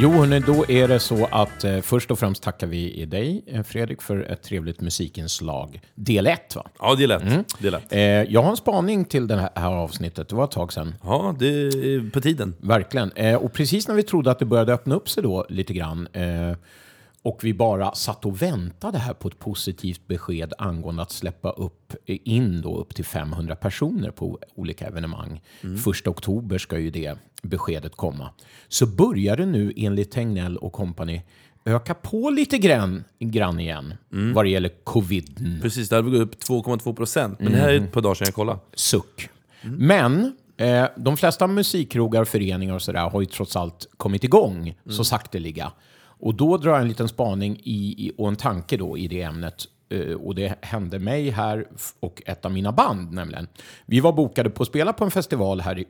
Jo, hörni, då är det så att eh, först och främst tackar vi dig, eh, Fredrik, för ett trevligt musikinslag. Del 1, va? Ja, är lätt. Mm. Eh, jag har en spaning till det här, här avsnittet. Det var ett tag sedan. Ja, det är på tiden. Verkligen. Eh, och precis när vi trodde att det började öppna upp sig då lite grann eh, och vi bara satt och väntade här på ett positivt besked angående att släppa upp eh, in då upp till 500 personer på olika evenemang. Första oktober ska ju det beskedet komma. Så börjar det nu enligt Tegnell och kompani öka på lite grann, grann igen vad det gäller covid. Precis, det hade gått upp 2,2 procent. Men det här är ett par dagar sedan jag kollade. suck. Men eh, de flesta musikkrogar, föreningar och sådär har ju trots allt kommit igång så sakteliga. Och då drar jag en liten spaning i, och en tanke då i det ämnet. Eh, och det hände mig här och ett av mina band nämligen. Vi var bokade på att spela på en festival här i,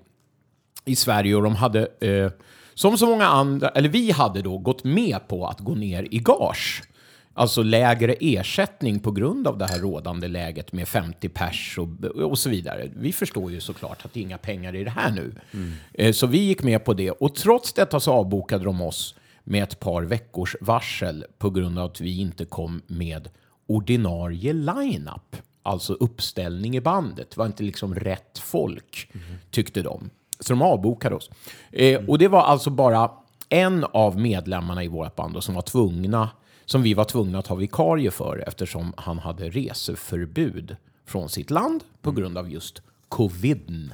i Sverige och de hade, eh, som så många andra, eller vi hade då gått med på att gå ner i gage Alltså lägre ersättning på grund av det här rådande läget med 50 pers och, och så vidare. Vi förstår ju såklart att det är inga pengar i det här nu. Eh, Så vi gick med på det och trots detta så avbokade de oss med ett par veckors varsel på grund av att vi inte kom med ordinarie line-up. Alltså uppställning i bandet. Det var inte liksom rätt folk, tyckte de. Så de avbokade oss. Eh, och det var alltså bara en av medlemmarna i vårt band då, som var tvungna som vi var tvungna att ha vikarie för eftersom han hade reseförbud från sitt land på grund av just covid.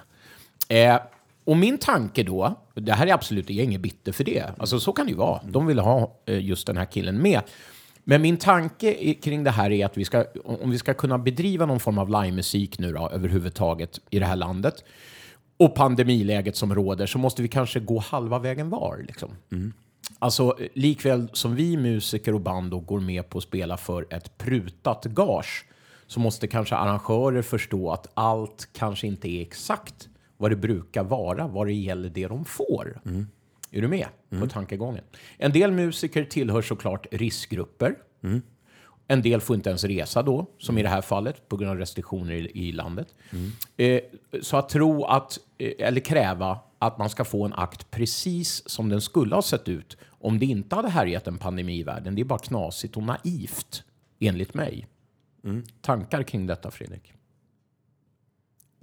Eh, och min tanke då, det här är absolut, jag är ingen bitter för det, alltså så kan det ju vara. De vill ha eh, just den här killen med. Men min tanke kring det här är att vi ska, om vi ska kunna bedriva någon form av livemusik nu då, överhuvudtaget i det här landet, och pandemiläget som råder, så måste vi kanske gå halva vägen var. Liksom. Alltså, likväl som vi musiker och band då går med på att spela för ett prutat gage så måste kanske arrangörer förstå att allt kanske inte är exakt vad det brukar vara vad det gäller det de får. Är du med på tankegången? En del musiker tillhör såklart riskgrupper. En del får inte ens resa då, som i det här fallet, på grund av restriktioner i, i landet. Eh, så att tro att, eh, eller kräva att man ska få en akt precis som den skulle ha sett ut om det inte hade härjat en pandemi i världen, det är bara knasigt och naivt, enligt mig. Tankar kring detta, Fredrik?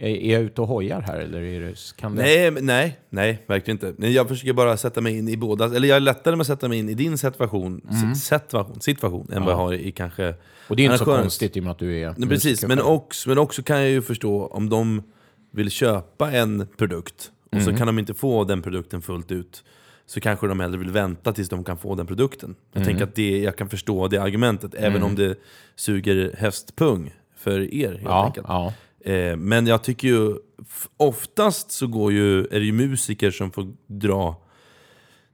Är, jag ute och hojar här, eller är det, kan det... Nej, nej, nej, verkligen inte. Jag försöker bara sätta mig in i båda, eller jag är lättare med att sätta mig in i din situation, s- situation, situation än vad jag har i kanske... Och det är inte så konstigt i och med att du är Nej, precis, men också, men också kan jag ju förstå om de vill köpa en produkt och Mm. så kan de inte få den produkten fullt ut. Så kanske de hellre vill vänta tills de kan få den produkten. Jag Mm. tänker att det, jag kan förstå det argumentet, även om det suger hästpung för er helt Ja, enkelt. ja. Eh, men jag tycker ju, oftast så går ju, är det ju musiker som får dra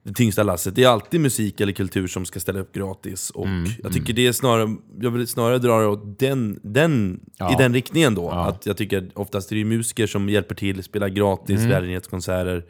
det tyngsta lasset. Det är alltid musik eller kultur som ska ställa upp gratis. Och Mm, jag tycker det är snarare, jag vill snarare dra det åt den, den, Ja. i den riktningen då. Att jag tycker oftast är det musiker som hjälper till, spelar gratis, Mm. välgörenhetskonserter.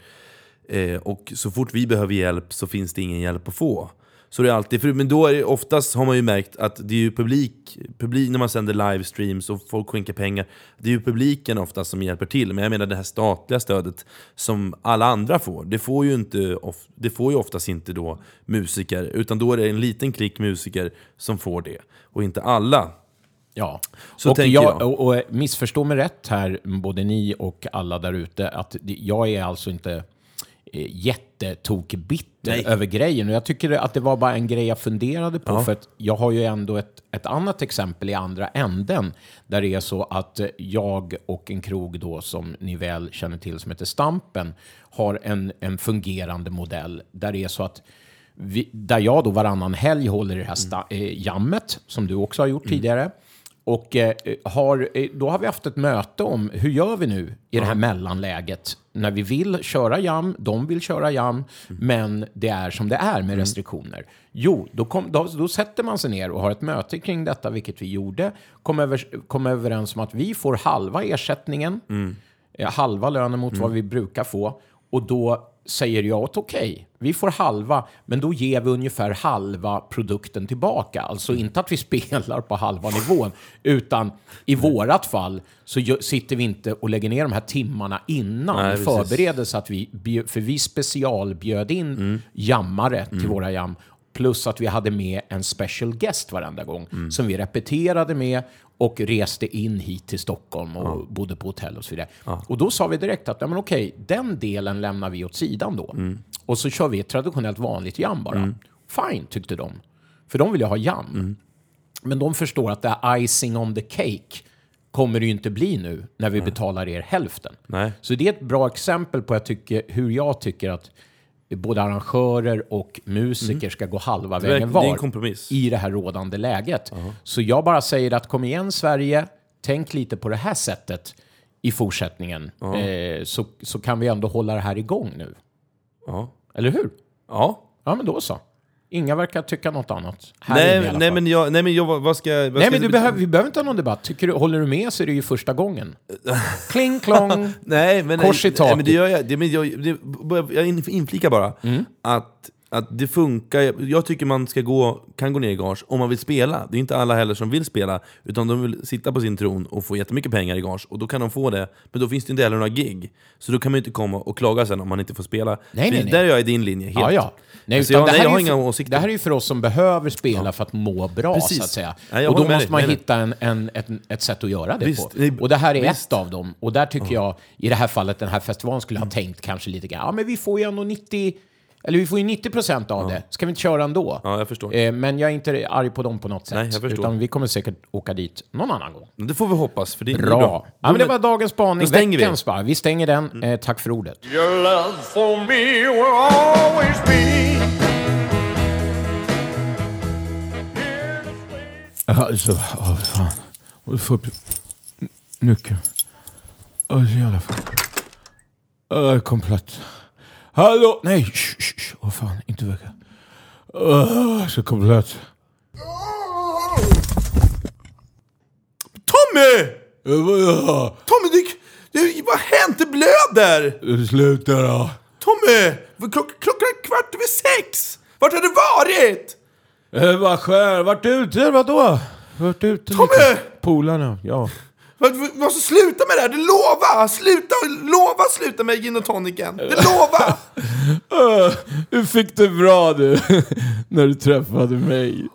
Eh, och så fort vi behöver hjälp så finns det ingen hjälp att få. Så det är alltid, för, men då är det oftast har man ju märkt att det är ju publik, publik när man sänder livestreams och folk skänker pengar, det är ju publiken oftast som hjälper till. Men jag menar det här statliga stödet som alla andra får, det får ju, inte, det får ju oftast inte då musiker, utan då är det en liten klick musiker som får det. Och inte alla. Ja, Så och, jag, jag. Och, och missförstå mig rätt här, både ni och alla där ute, att jag är alltså inte eh, jättetokbitter Nej. över grejen. Och jag tycker att det var bara en grej jag funderade på, för att jag har ju ändå ett, ett annat exempel i andra änden, där det är så att eh, jag och en krog då, som ni väl känner till, som heter Stampen, har en, en fungerande modell, där det är så att vi, där jag då varannan helg håller i det här sta- eh, jammet, som du också har gjort tidigare. Och eh, har, eh, då har vi haft ett möte om hur gör vi nu i det här mellanläget? När vi vill köra jam, de vill köra jam, men det är som det är med restriktioner. Jo, då, kom, då, då sätter man sig ner och har ett möte kring detta, vilket vi gjorde. Kom, över, kom överens om att vi får halva ersättningen, eh, halva lönen mot vad vi brukar få. Och då säger jag att okej, vi får halva, men då ger vi ungefär halva produkten tillbaka. Alltså inte att vi <laughs> spelar på halva nivån, utan i vårat fall så sitter vi inte och lägger ner de här timmarna innan Nej, i förberedelse, att vi, för vi specialbjöd in Mm. jammare till våra jam. Plus att vi hade med en special guest varenda gång Mm. som vi repeterade med och reste in hit till Stockholm och bodde på hotell och så vidare. Och då sa vi direkt att ja, men okej, den delen lämnar vi åt sidan då. Mm. Och så kör vi ett traditionellt vanligt jam bara. Fine, tyckte de. För de vill ju ha jam. Mm. Men de förstår att det är icing on the cake kommer det ju inte bli nu när vi betalar er hälften. Nej. Så det är ett bra exempel på jag tycker, hur jag tycker att både arrangörer och musiker ska gå halva Mm. Det är- vägen det var kompromiss. i det här rådande läget. Så jag bara säger att kom igen Sverige, tänk lite på det här sättet i fortsättningen. Eh, så, så kan vi ändå hålla det här igång nu. Ja. Eller hur? ja. Ja, men då så. Inga verkar tycka något annat. Här inne i Nej, alla nej, fall. men jag, nej men jag, vad vad ska... Vad Nej, ska men du behöver, vi behöver inte ha någon debatt. Tycker du, håller du med så är det ju första gången. <laughs> Kling klong. Nej, men, Kors i nej, men det taket. gör jag. Det, men jag, det, jag inflikar bara Mm. att att det funkar. Jag tycker man ska gå, kan gå ner i gage om man vill spela. Det är inte alla heller som vill spela, utan de vill sitta på sin tron och få jättemycket pengar i gage. Och då kan de få det, men då finns det inte heller några gig. Så då kan man inte komma och klaga sen om man inte får spela. Nej, nej, nej. Där är jag i din linje, helt. Ja, ja. Nej, Alltså, jag, nej, jag har ju inga för, åsikter. Det här är ju för oss som behöver spela för att må bra, Precis. så att säga. Nej, och då måste dig. man hitta en, en, ett, ett sätt att göra det Visst, på. Och det här är visst. ett av dem. Och där tycker jag, i det här fallet, den här festivalen skulle ha tänkt kanske lite grann, ja men vi får ju ändå 90, eller vi får ju 90 procent av det. Ska vi inte köra ändå? Ja, jag förstår. Eh, men jag är inte arg på dem på något sätt. Nej, jag förstår. Utan vi kommer säkert åka dit någon annan gång. Det får vi hoppas, för det är Bra. bra. Ja, men det var dagens spaning. Då stänger vi. Veckans bara. Vi stänger den. Eh, tack för ordet. Your love for me will always be. Alltså, åh fan. Och du får upp nyckeln. Åh, så jävla fan. Åh, jag komplett. Hallå? Nej, shh, shh. Åh fan, inte väcka. Åh, så komplett. Tommy! Vadå? Tommy, det, det, vad har hänt? Det blöder! Sluta då. Tommy! Klock, klockan är kvart över sex! Vart har du varit? Eh, vad skär? Vart ute? Vadå? Vart ute? Tommy! Polarna, ja. Vad- Vi måste sluta med det här, det lova! Sluta, lova sluta med gin och tonicen! Det lova! <laughs> Öh, du fick det bra du, <laughs> när du träffade mig.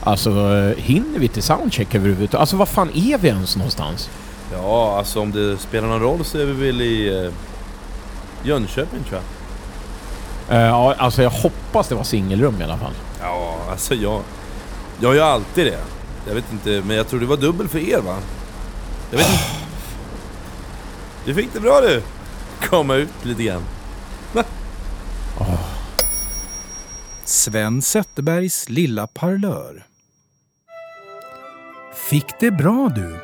Alltså, eh, hinner vi till soundcheck överhuvudtaget? Alltså, var fan är vi ens någonstans? Ja, alltså om det spelar någon roll så är vi väl i eh, Jönköping tror jag. Eh, ja, alltså jag hoppas det var singelrum i alla fall. Ja, alltså jag... Jag gör alltid det. Jag vet inte, men jag tror det var dubbel för er va? Jag vet inte. Du fick det bra du! Komma ut lite grann. Sven Zetterbergs lilla parlör. Fick det bra du?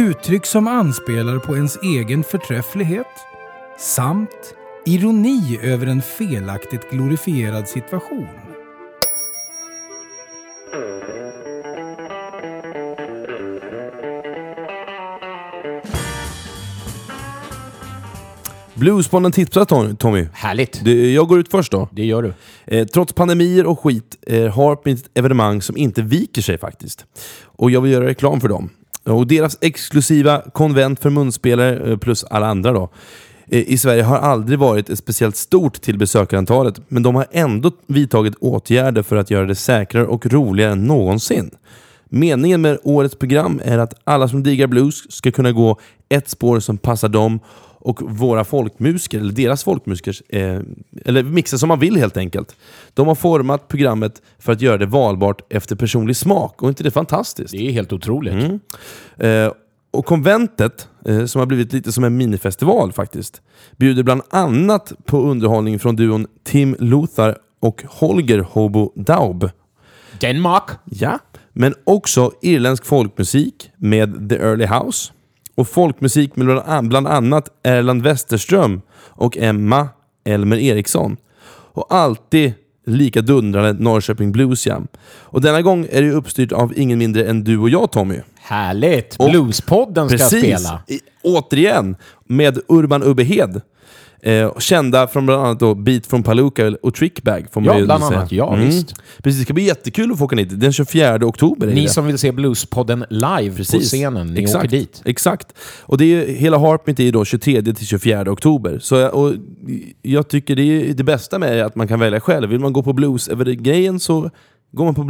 Uttryck som anspelar på ens egen förträfflighet samt ironi över en felaktigt glorifierad situation. Bluesbollen tipsar Tom- Tommy. Härligt! Jag går ut först då. Det gör du. Eh, trots pandemier och skit eh, har ett evenemang som inte viker sig faktiskt. Och jag vill göra reklam för dem. Och deras exklusiva konvent för munspelare, eh, plus alla andra då, eh, i Sverige har aldrig varit ett speciellt stort till besökarantalet, men de har ändå vidtagit åtgärder för att göra det säkrare och roligare än någonsin. Meningen med årets program är att alla som diggar blues ska kunna gå ett spår som passar dem och våra folkmusiker, eller deras folkmusikers, eh, eller mixa som man vill helt enkelt. De har format programmet för att göra det valbart efter personlig smak, och inte det fantastiskt? Det är helt otroligt. Mm. Eh, och konventet, eh, som har blivit lite som en minifestival faktiskt, bjuder bland annat på underhållning från duon Tim Luthar och Holger Hobo Daub. Denmark. Ja, men också irländsk folkmusik med The Early House och folkmusik med bland an- bland annat Erland Westerström och Emma Elmer Eriksson. Och alltid lika dundrande Norrköping Blues Jam. Och denna gång är det uppstyrt av ingen mindre än du och jag Tommy. Härligt! Och- Bluespodden ska spela. I, återigen, med Urban Ubbehed. Eh, kända från bland annat då Beat from Palooka och Trickbag. Får man Ja, ju bland säga. annat. Ja, visst. Precis, det ska bli jättekul att få åka dit. Den 24 oktober Ni som vill se Bluespodden live på scenen, ni exakt, åker dit. Exakt. Och det är, hela Harpmeet är då 23 till 24 oktober. Så och jag tycker det, är, det bästa med är att man kan välja själv. Vill man gå på blues-grejen så går man på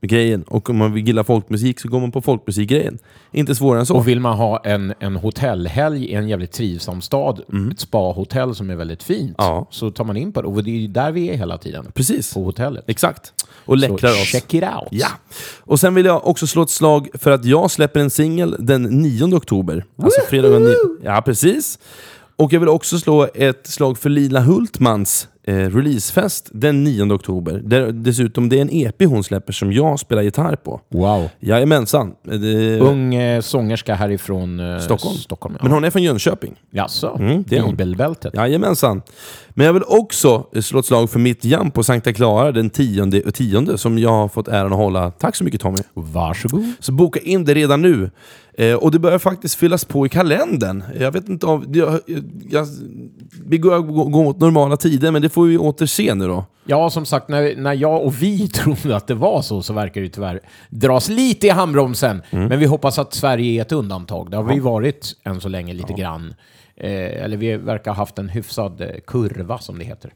blues-grejen. Och om man vill gilla folkmusik så går man på folkmusikgrejen. Inte svårare än så. Och vill man ha en, en hotellhelg i en jävligt trivsam stad, ett spa-hotell som är väldigt fint, Mm. Ja. så tar man in på det. Och det är ju där vi är hela tiden. Precis. På hotellet. Exakt. Och läckrar oss. check it out. Ja. Och sen vill jag också slå ett slag för att jag släpper en singel den 9 oktober. Alltså fredag den 9. Ja, precis. Och jag vill också slå ett slag för Lila Hultmans eh, releasefest den 9 oktober. Där, dessutom, det är en EP hon släpper som jag spelar gitarr på. Wow. Jajamensan. Eh, Det, Ung eh, sångerska härifrån eh, Stockholm. Stockholm ja. Men hon är från Jönköping. Jaså? Mm, det är hon. Bibelbältet? Jajamensan. Men jag vill också slå ett slag för mitt jam på Sankta Clara den 10 och 10 som jag har fått äran att hålla. Tack så mycket Tommy. Varsågod. Så boka in det redan nu. Eh, och det börjar faktiskt fyllas på i kalendern. Jag vet inte av... Jag, jag, vi går, går, mot normala tider, men det får vi återse nu då. Ja, som sagt, när, när jag och vi <laughs> trodde att det var så, så verkar det tyvärr dras lite i handbromsen. Men vi hoppas att Sverige är ett undantag. Det har vi varit än så länge lite grann. Eh, eller vi verkar ha haft en hyfsad eh, kurva, som det heter.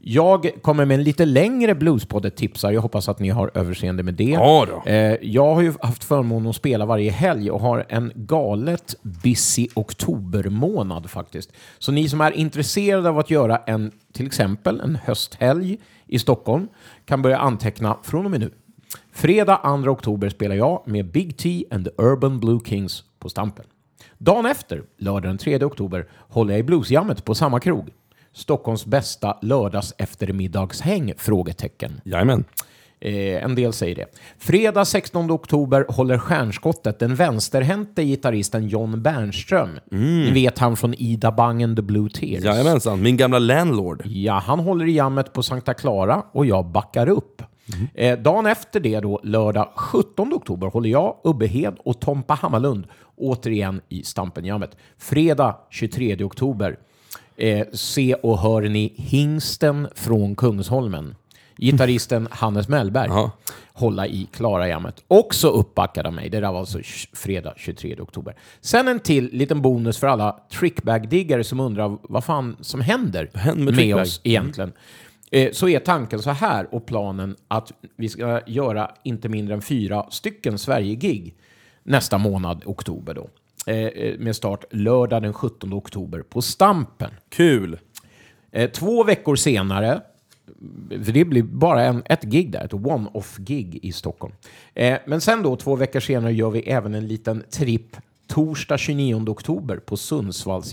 Jag kommer med en lite längre bluespodd-tipsar. Jag hoppas att ni har överseende med det. Ja då. Eh, jag har ju haft förmånen att spela varje helg och har en galet busy oktobermånad faktiskt. Så ni som är intresserade av att göra en, till exempel en hösthelg i Stockholm kan börja anteckna från och med nu. Fredag 2 oktober spelar jag med Big T and the Urban Blue Kings på Stampen. Dagen efter, lördag den 3 oktober, håller jag i Bluesjammet på samma krog. Stockholms bästa lördags eftermiddagshäng? Frågetecken. Jajamän. Eh, en del säger det. Fredag 16 oktober håller stjärnskottet den vänsterhänte gitarristen John Bernström. Ni vet han från Ida Bang and the Blue Tears. Jajamensan, min gamla landlord. Ja, han håller i jammet på Sankta Clara och jag backar upp. Eh, dagen efter det, då, lördag 17 oktober, håller jag, Ubbehed och Tompa Hammarlund återigen i Stampenjammet. Fredag 23 oktober, eh, se och hör ni Hingsten från Kungsholmen. Gitarristen <laughs> Hannes Mellberg Ja. hålla i Klara-jammet. Också uppbackad av mig. Det där var alltså fredag 23 oktober. Sen en till liten bonus för alla trickbag-diggare som undrar vad fan som händer händer med med, oss egentligen. Eh, Så är tanken så här och planen att vi ska göra inte mindre än fyra stycken Sverige-gig nästa månad, oktober då. Eh, eh, Med start lördag den 17 oktober på Stampen. Kul! Eh, två veckor senare, för det blir bara en, ett gig där, ett one-off-gig i Stockholm. Eh, men sen då, två veckor senare, gör vi även en liten tripp torsdag 29 oktober på Sundsvalls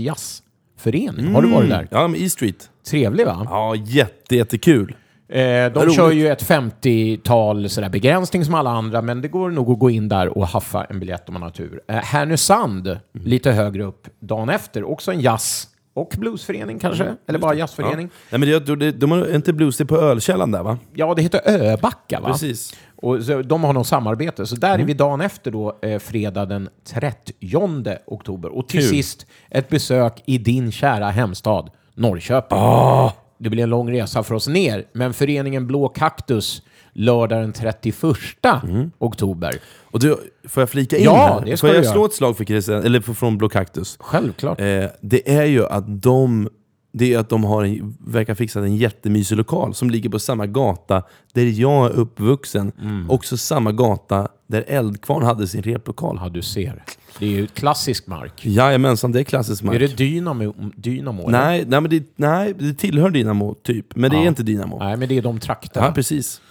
jazzförening. Har du varit där? Ja, men E-Street. Trevlig va? Ja, jätte, jättekul. Eh, de roligt. kör ju ett 50-tal sådär begränsning som alla andra, men det går nog att gå in där och haffa en biljett om man har tur. Eh, Härnösand, lite högre upp, dagen efter, också en jazz och bluesförening kanske, eller bara jazzförening. Nej, men jag tror det, de har inte blues det på Ölkällan där va? Ja, det heter Öbacka va? Precis. Och så, de har något samarbete, så där är vi dagen efter då, eh, fredag den 30 oktober. Och till Kul. sist ett besök i din kära hemstad Norrköping. Det blir en lång resa för oss ner, men föreningen Blå Kaktus lördag den 31 oktober. Och du, får jag flika in Ja, här? det ska får jag göra. slå ett slag för Christian, eller för- från Blå Cactus? Självklart. Eh, det är ju att de det är att de har en, verkar fixa en jättemysig lokal som ligger på samma gata där jag är uppvuxen. Mm. Också samma gata där Eldkvarn hade sin replokal. Ja, du ser. Det är ju klassisk mark. Jajamensan, det är klassisk mark. Är det Dynamo? Dynamo nej, nej, men det, nej, det tillhör Dynamo, typ. Men det Ja. är inte Dynamo. Nej, men det är de trakterna. Ja, precis.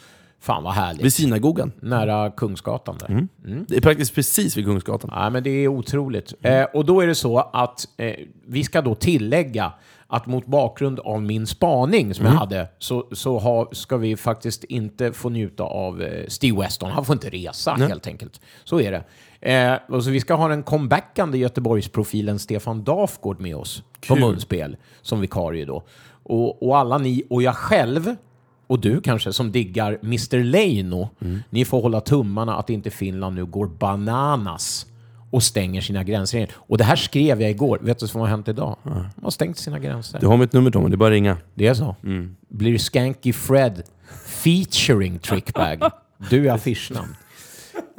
Fan vad härligt. Vid synagogan. Nära Kungsgatan där. Mm. Det är praktiskt precis vid Kungsgatan. Ja, men det är otroligt. Eh, och då är det så att eh, vi ska då tillägga att mot bakgrund av min spaning som jag hade så, så har, ska vi faktiskt inte få njuta av eh, Steve Weston. Han får inte resa helt enkelt. Så är det. Eh, och så vi ska ha den comebackande Göteborgsprofilen Stefan Dafgård med oss på munspel som vikarie då. Och, och alla ni och jag själv och du kanske som diggar Mr Leino, ni får hålla tummarna att inte Finland nu går bananas och stänger sina gränser. Och det här skrev jag igår. Vet du vad som har hänt idag? De har stängt sina gränser. Du har mitt nummer Tommy, det är bara att ringa. Det är så. Blir Skanky Fred featuring Trickbag. <laughs> Du är affischnamn.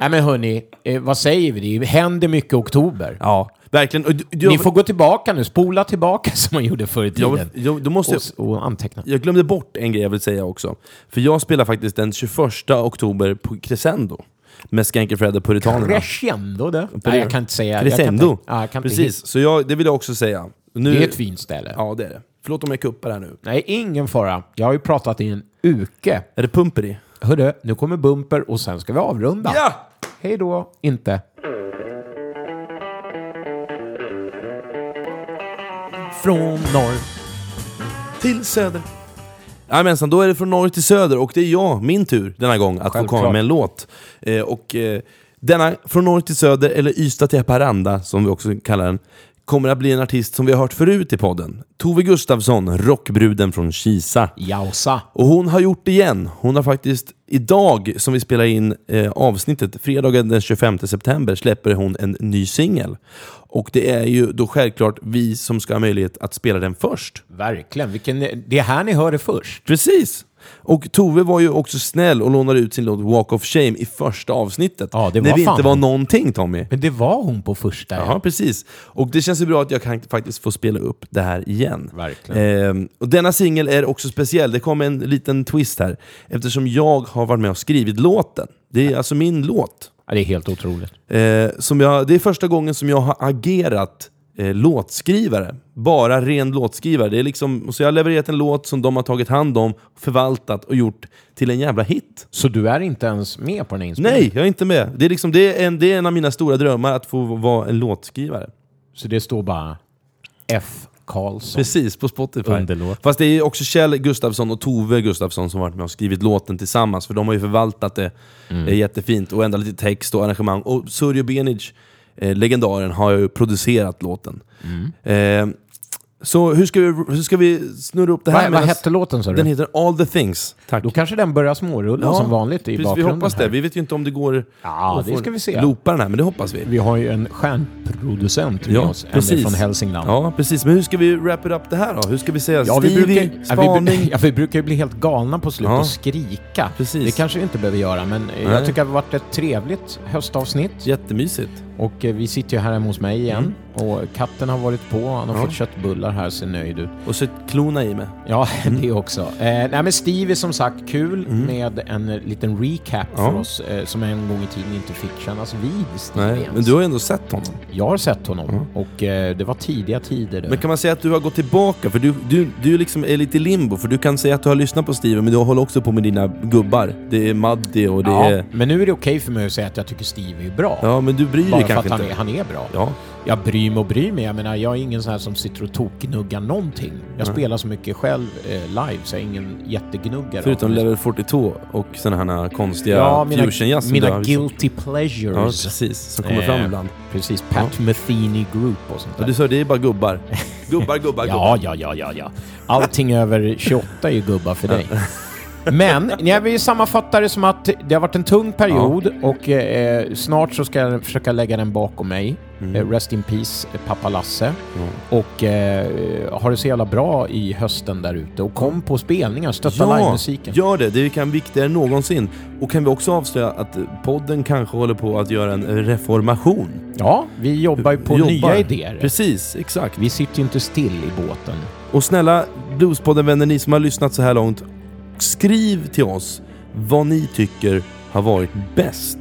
Nej men hörni, eh, vad säger vi? Det händer mycket i oktober. Ja, verkligen. Och du, du, Ni får gå tillbaka nu, spola tillbaka <laughs> som man gjorde förr i jag, tiden. jag, då måste jag, Och, och anteckna. jag glömde bort en grej jag vill säga också. För jag spelar faktiskt den 21 oktober på Crescendo. Med Skanky Fred och Puritanerna. Crescendo det? Nej, jag kan inte säga. jag kan Crescendo. inte- ja, jag kan inte Precis, så jag, det vill jag också säga. Nu, Det är ett fint ställe. Ja, det är det. Förlåt om jag kuppar här nu. Nej, ingen fara. Jag har ju pratat i en uke. Är det pumper i? Hörru, nu kommer bumper och sen ska vi avrunda. Ja! Hej då. Inte. Från norr. Till söder. Jajamensan, då är det från norr till söder och det är jag, min tur denna gång, att få Självklart. komma med en låt. Eh, och eh, denna, från norr till söder, eller Ystad till Haparanda som vi också kallar den, kommer att bli en artist som vi har hört förut i podden. Tove Gustafsson, rockbruden från Kisa. Jausa. Och hon har gjort det igen. Hon har faktiskt idag, som vi spelar in eh, avsnittet, fredagen den 25 september, släpper hon en ny singel. Och det är ju då självklart vi som ska ha möjlighet att spela den först. Verkligen. Vilken, det är här ni hör det först. Precis! Och Tove var ju också snäll och lånade ut sin låt Walk of Shame i första avsnitt. Ja, det när var vi fan inte var någonting Tommy. Men det var hon på första. Ja, precis. Och det känns ju bra att jag kan faktiskt få spela upp det här igen. Verkligen. Ehm, och denna singel är också speciell, det kommer en liten twist här. Eftersom jag har varit med och skrivit låten. Det är alltså min låt. Ja, det är helt otroligt. Eh, som jag, det är första gången som jag har agerat eh, låtskrivare. Bara ren låtskrivare. Det är liksom, så jag har levererat en låt som de har tagit hand om, förvaltat och gjort till en jävla hit. Så du är inte ens med på den här inspelningen? Nej, jag är inte med. Det är, liksom, det är, en, det är en av mina stora drömmar, att få vara en låtskrivare. Så det står bara F. Karlsson. Precis, på Spotify. Underlåt. Fast det är också Kjell Gustafsson och Tove Gustafsson som varit med och skrivit låten tillsammans, för de har ju förvaltat det Mm. eh, jättefint och ändrat lite text och arrangemang. Och Surjo Benic, eh, legendaren, har ju producerat låten. Mm. Eh, så hur ska, vi, hur ska vi snurra upp det här? Vad, vad hette låten sa du? Den heter All the things. Tack. Då kanske den börjar smårulla som vanligt i precis, Vi bakgrunden. hoppas det. här. Vi vet ju inte om det går Ja, att det ska vi se. loopa den här, men det hoppas vi. Vi har ju en stjärnproducent med Ja, oss, precis. från Hälsingland. Ja, precis. Men hur ska vi wrap it up det här då? Hur ska vi säga? Ja, vi Stevie, brukar, ja, vi, spaning? <laughs> ja, vi brukar ju bli helt galna på slutet Ja. och skrika. Precis. Det kanske vi inte behöver göra, men Nej. jag tycker det har varit ett trevligt höstavsnitt. Jättemysigt. Och eh, vi sitter ju här hemma hos mig igen. Och katten har varit på, han har Mm. Ja. fått köttbullar här, ser nöjd ut. Och så klona i mig. Ja, <laughs> det också. Eh, nej men Steve är som sagt kul Mm. med en liten recap Ja. för oss eh, som en gång i tiden inte fick kännas vid Steve Nej, ens. men du har ju ändå sett honom. Jag har sett honom och eh, det var tidiga tider. det. Men kan man säga att du har gått tillbaka? För du, du, du liksom är lite i limbo, för du kan säga att du har lyssnat på Steven, men du håller också på med dina gubbar. Det är Maddi och det ja, är... men nu är det okej för mig att säga att jag tycker Steve är bra. Ja, men du bryr dig Bara för att han är, han är bra. Ja, Jag bryr mig och bryr mig. Jag menar, jag är ingen sån här som sitter och tokgnuggar någonting. Jag Nej. spelar så mycket själv eh, live så jag är ingen jättegnuggare. förutom. Level 42 och sådana här konstiga Ja, mina, du mina visat. guilty Ja, pleasures. precis. Som kommer fram Eh, ibland. Precis, Pat Metheny Group och sånt Och där. du sa det är bara gubbar. Gubbar, gubbar, <laughs> Ja, gubbar. ja, ja, ja, ja. Allting över 28 är ju gubbar för dig. <laughs> Men jag vill sammanfatta det som att det har varit en tung period och eh, snart så ska jag försöka lägga den bakom mig. Mm. Eh, rest in peace, eh, pappa Lasse. Och eh, ha det så jävla bra i hösten där ute. Och kom på spelningar, stötta Ja, livemusiken. gör det. Det kan viktigare än någonsin. Och kan vi också avslöja att podden kanske håller på att göra en reformation? Ja, vi jobbar ju på Jobbar. nya idéer. Precis, exakt. Vi sitter ju inte still i båten. Och snälla Bluespodden-vänner, ni som har lyssnat så här långt, skriv till oss vad ni tycker har varit bäst.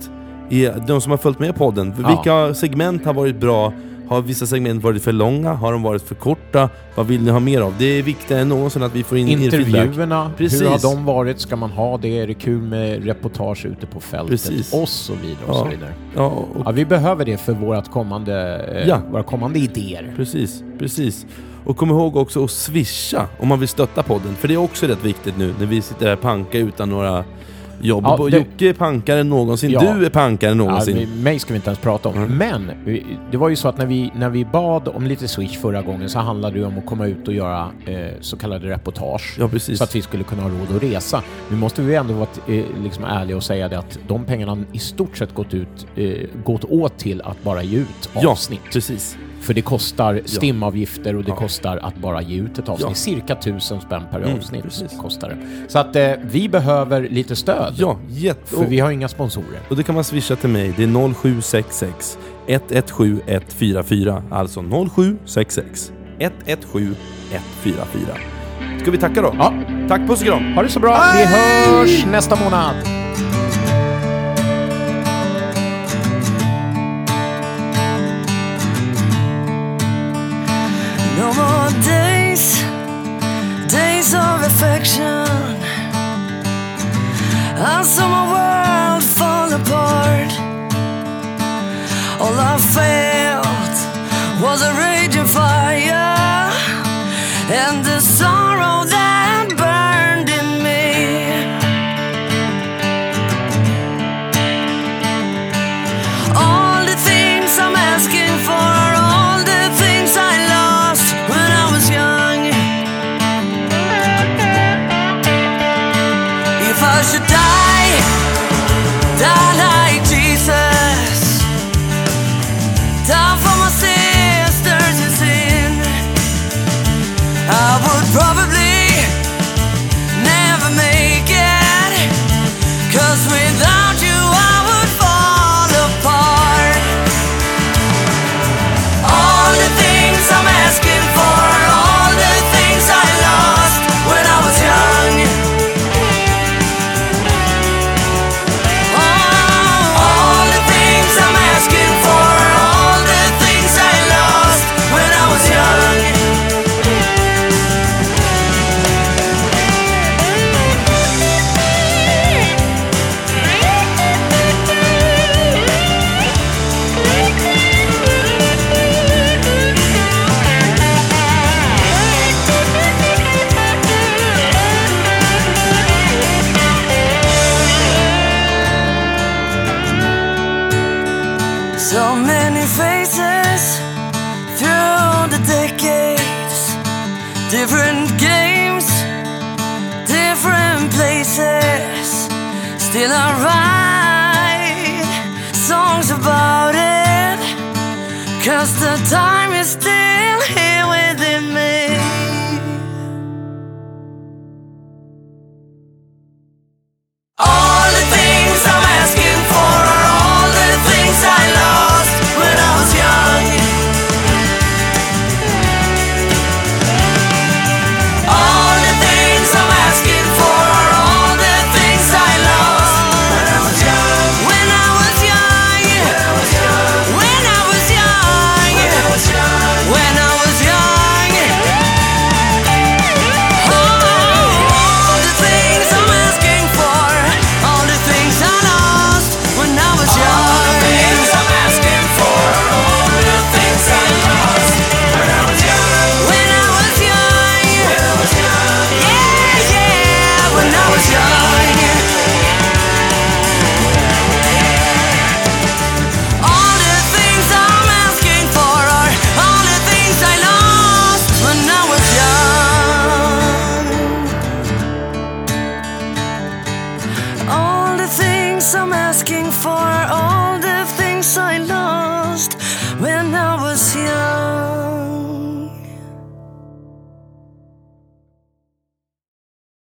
De som har följt med podden. Ja. Vilka segment har varit bra? Har vissa segment varit för långa? Har de varit för korta? Vad vill ni ha mer av? Det är viktigare än någonsin att vi får in er. Intervjuerna, Precis. hur har de varit? Ska man ha det? Är det kul med reportage ute på fältet? Precis. Och så vidare och så Ja. vidare. Ja, och Ja, vi behöver det för vårt kommande, eh, Ja. våra kommande idéer. Precis, precis. Och kom ihåg också att swisha om man vill stötta podden. För det är också rätt viktigt nu när vi sitter här panka utan några jobb. Ja, det- Jocke är pankare än någonsin, Ja. du är pankare än Ja, någonsin. vi- mig ska vi inte ens prata om. Mm. Men det var ju så att när vi, när vi bad om lite Swish förra gången så handlade det om att komma ut och göra eh, så kallade reportage. Ja, precis. Så att vi skulle kunna ha råd att resa. Nu måste vi ändå vara eh, liksom ärliga och säga det att de pengarna i stort sett gått, ut, eh, gått åt till att bara ge ut Ja, avsnitt. precis. För det kostar stimavgifter och det Ja. kostar att bara ge ut ett avsnitt. Ja. Cirka tusen spänn per Mm, avsnitt precis. kostar det. Så att eh, vi behöver lite stöd. Ja, jätte... För vi har inga sponsorer. Och det kan man swisha till mig. Det är 0766 117 144. Alltså 0766 117 144. Ska vi tacka då? Ja. Tack, puss och kram! Ha det så bra. Vi hörs nästa månad. Affection. I saw my world fall apart. All I felt was a raging fire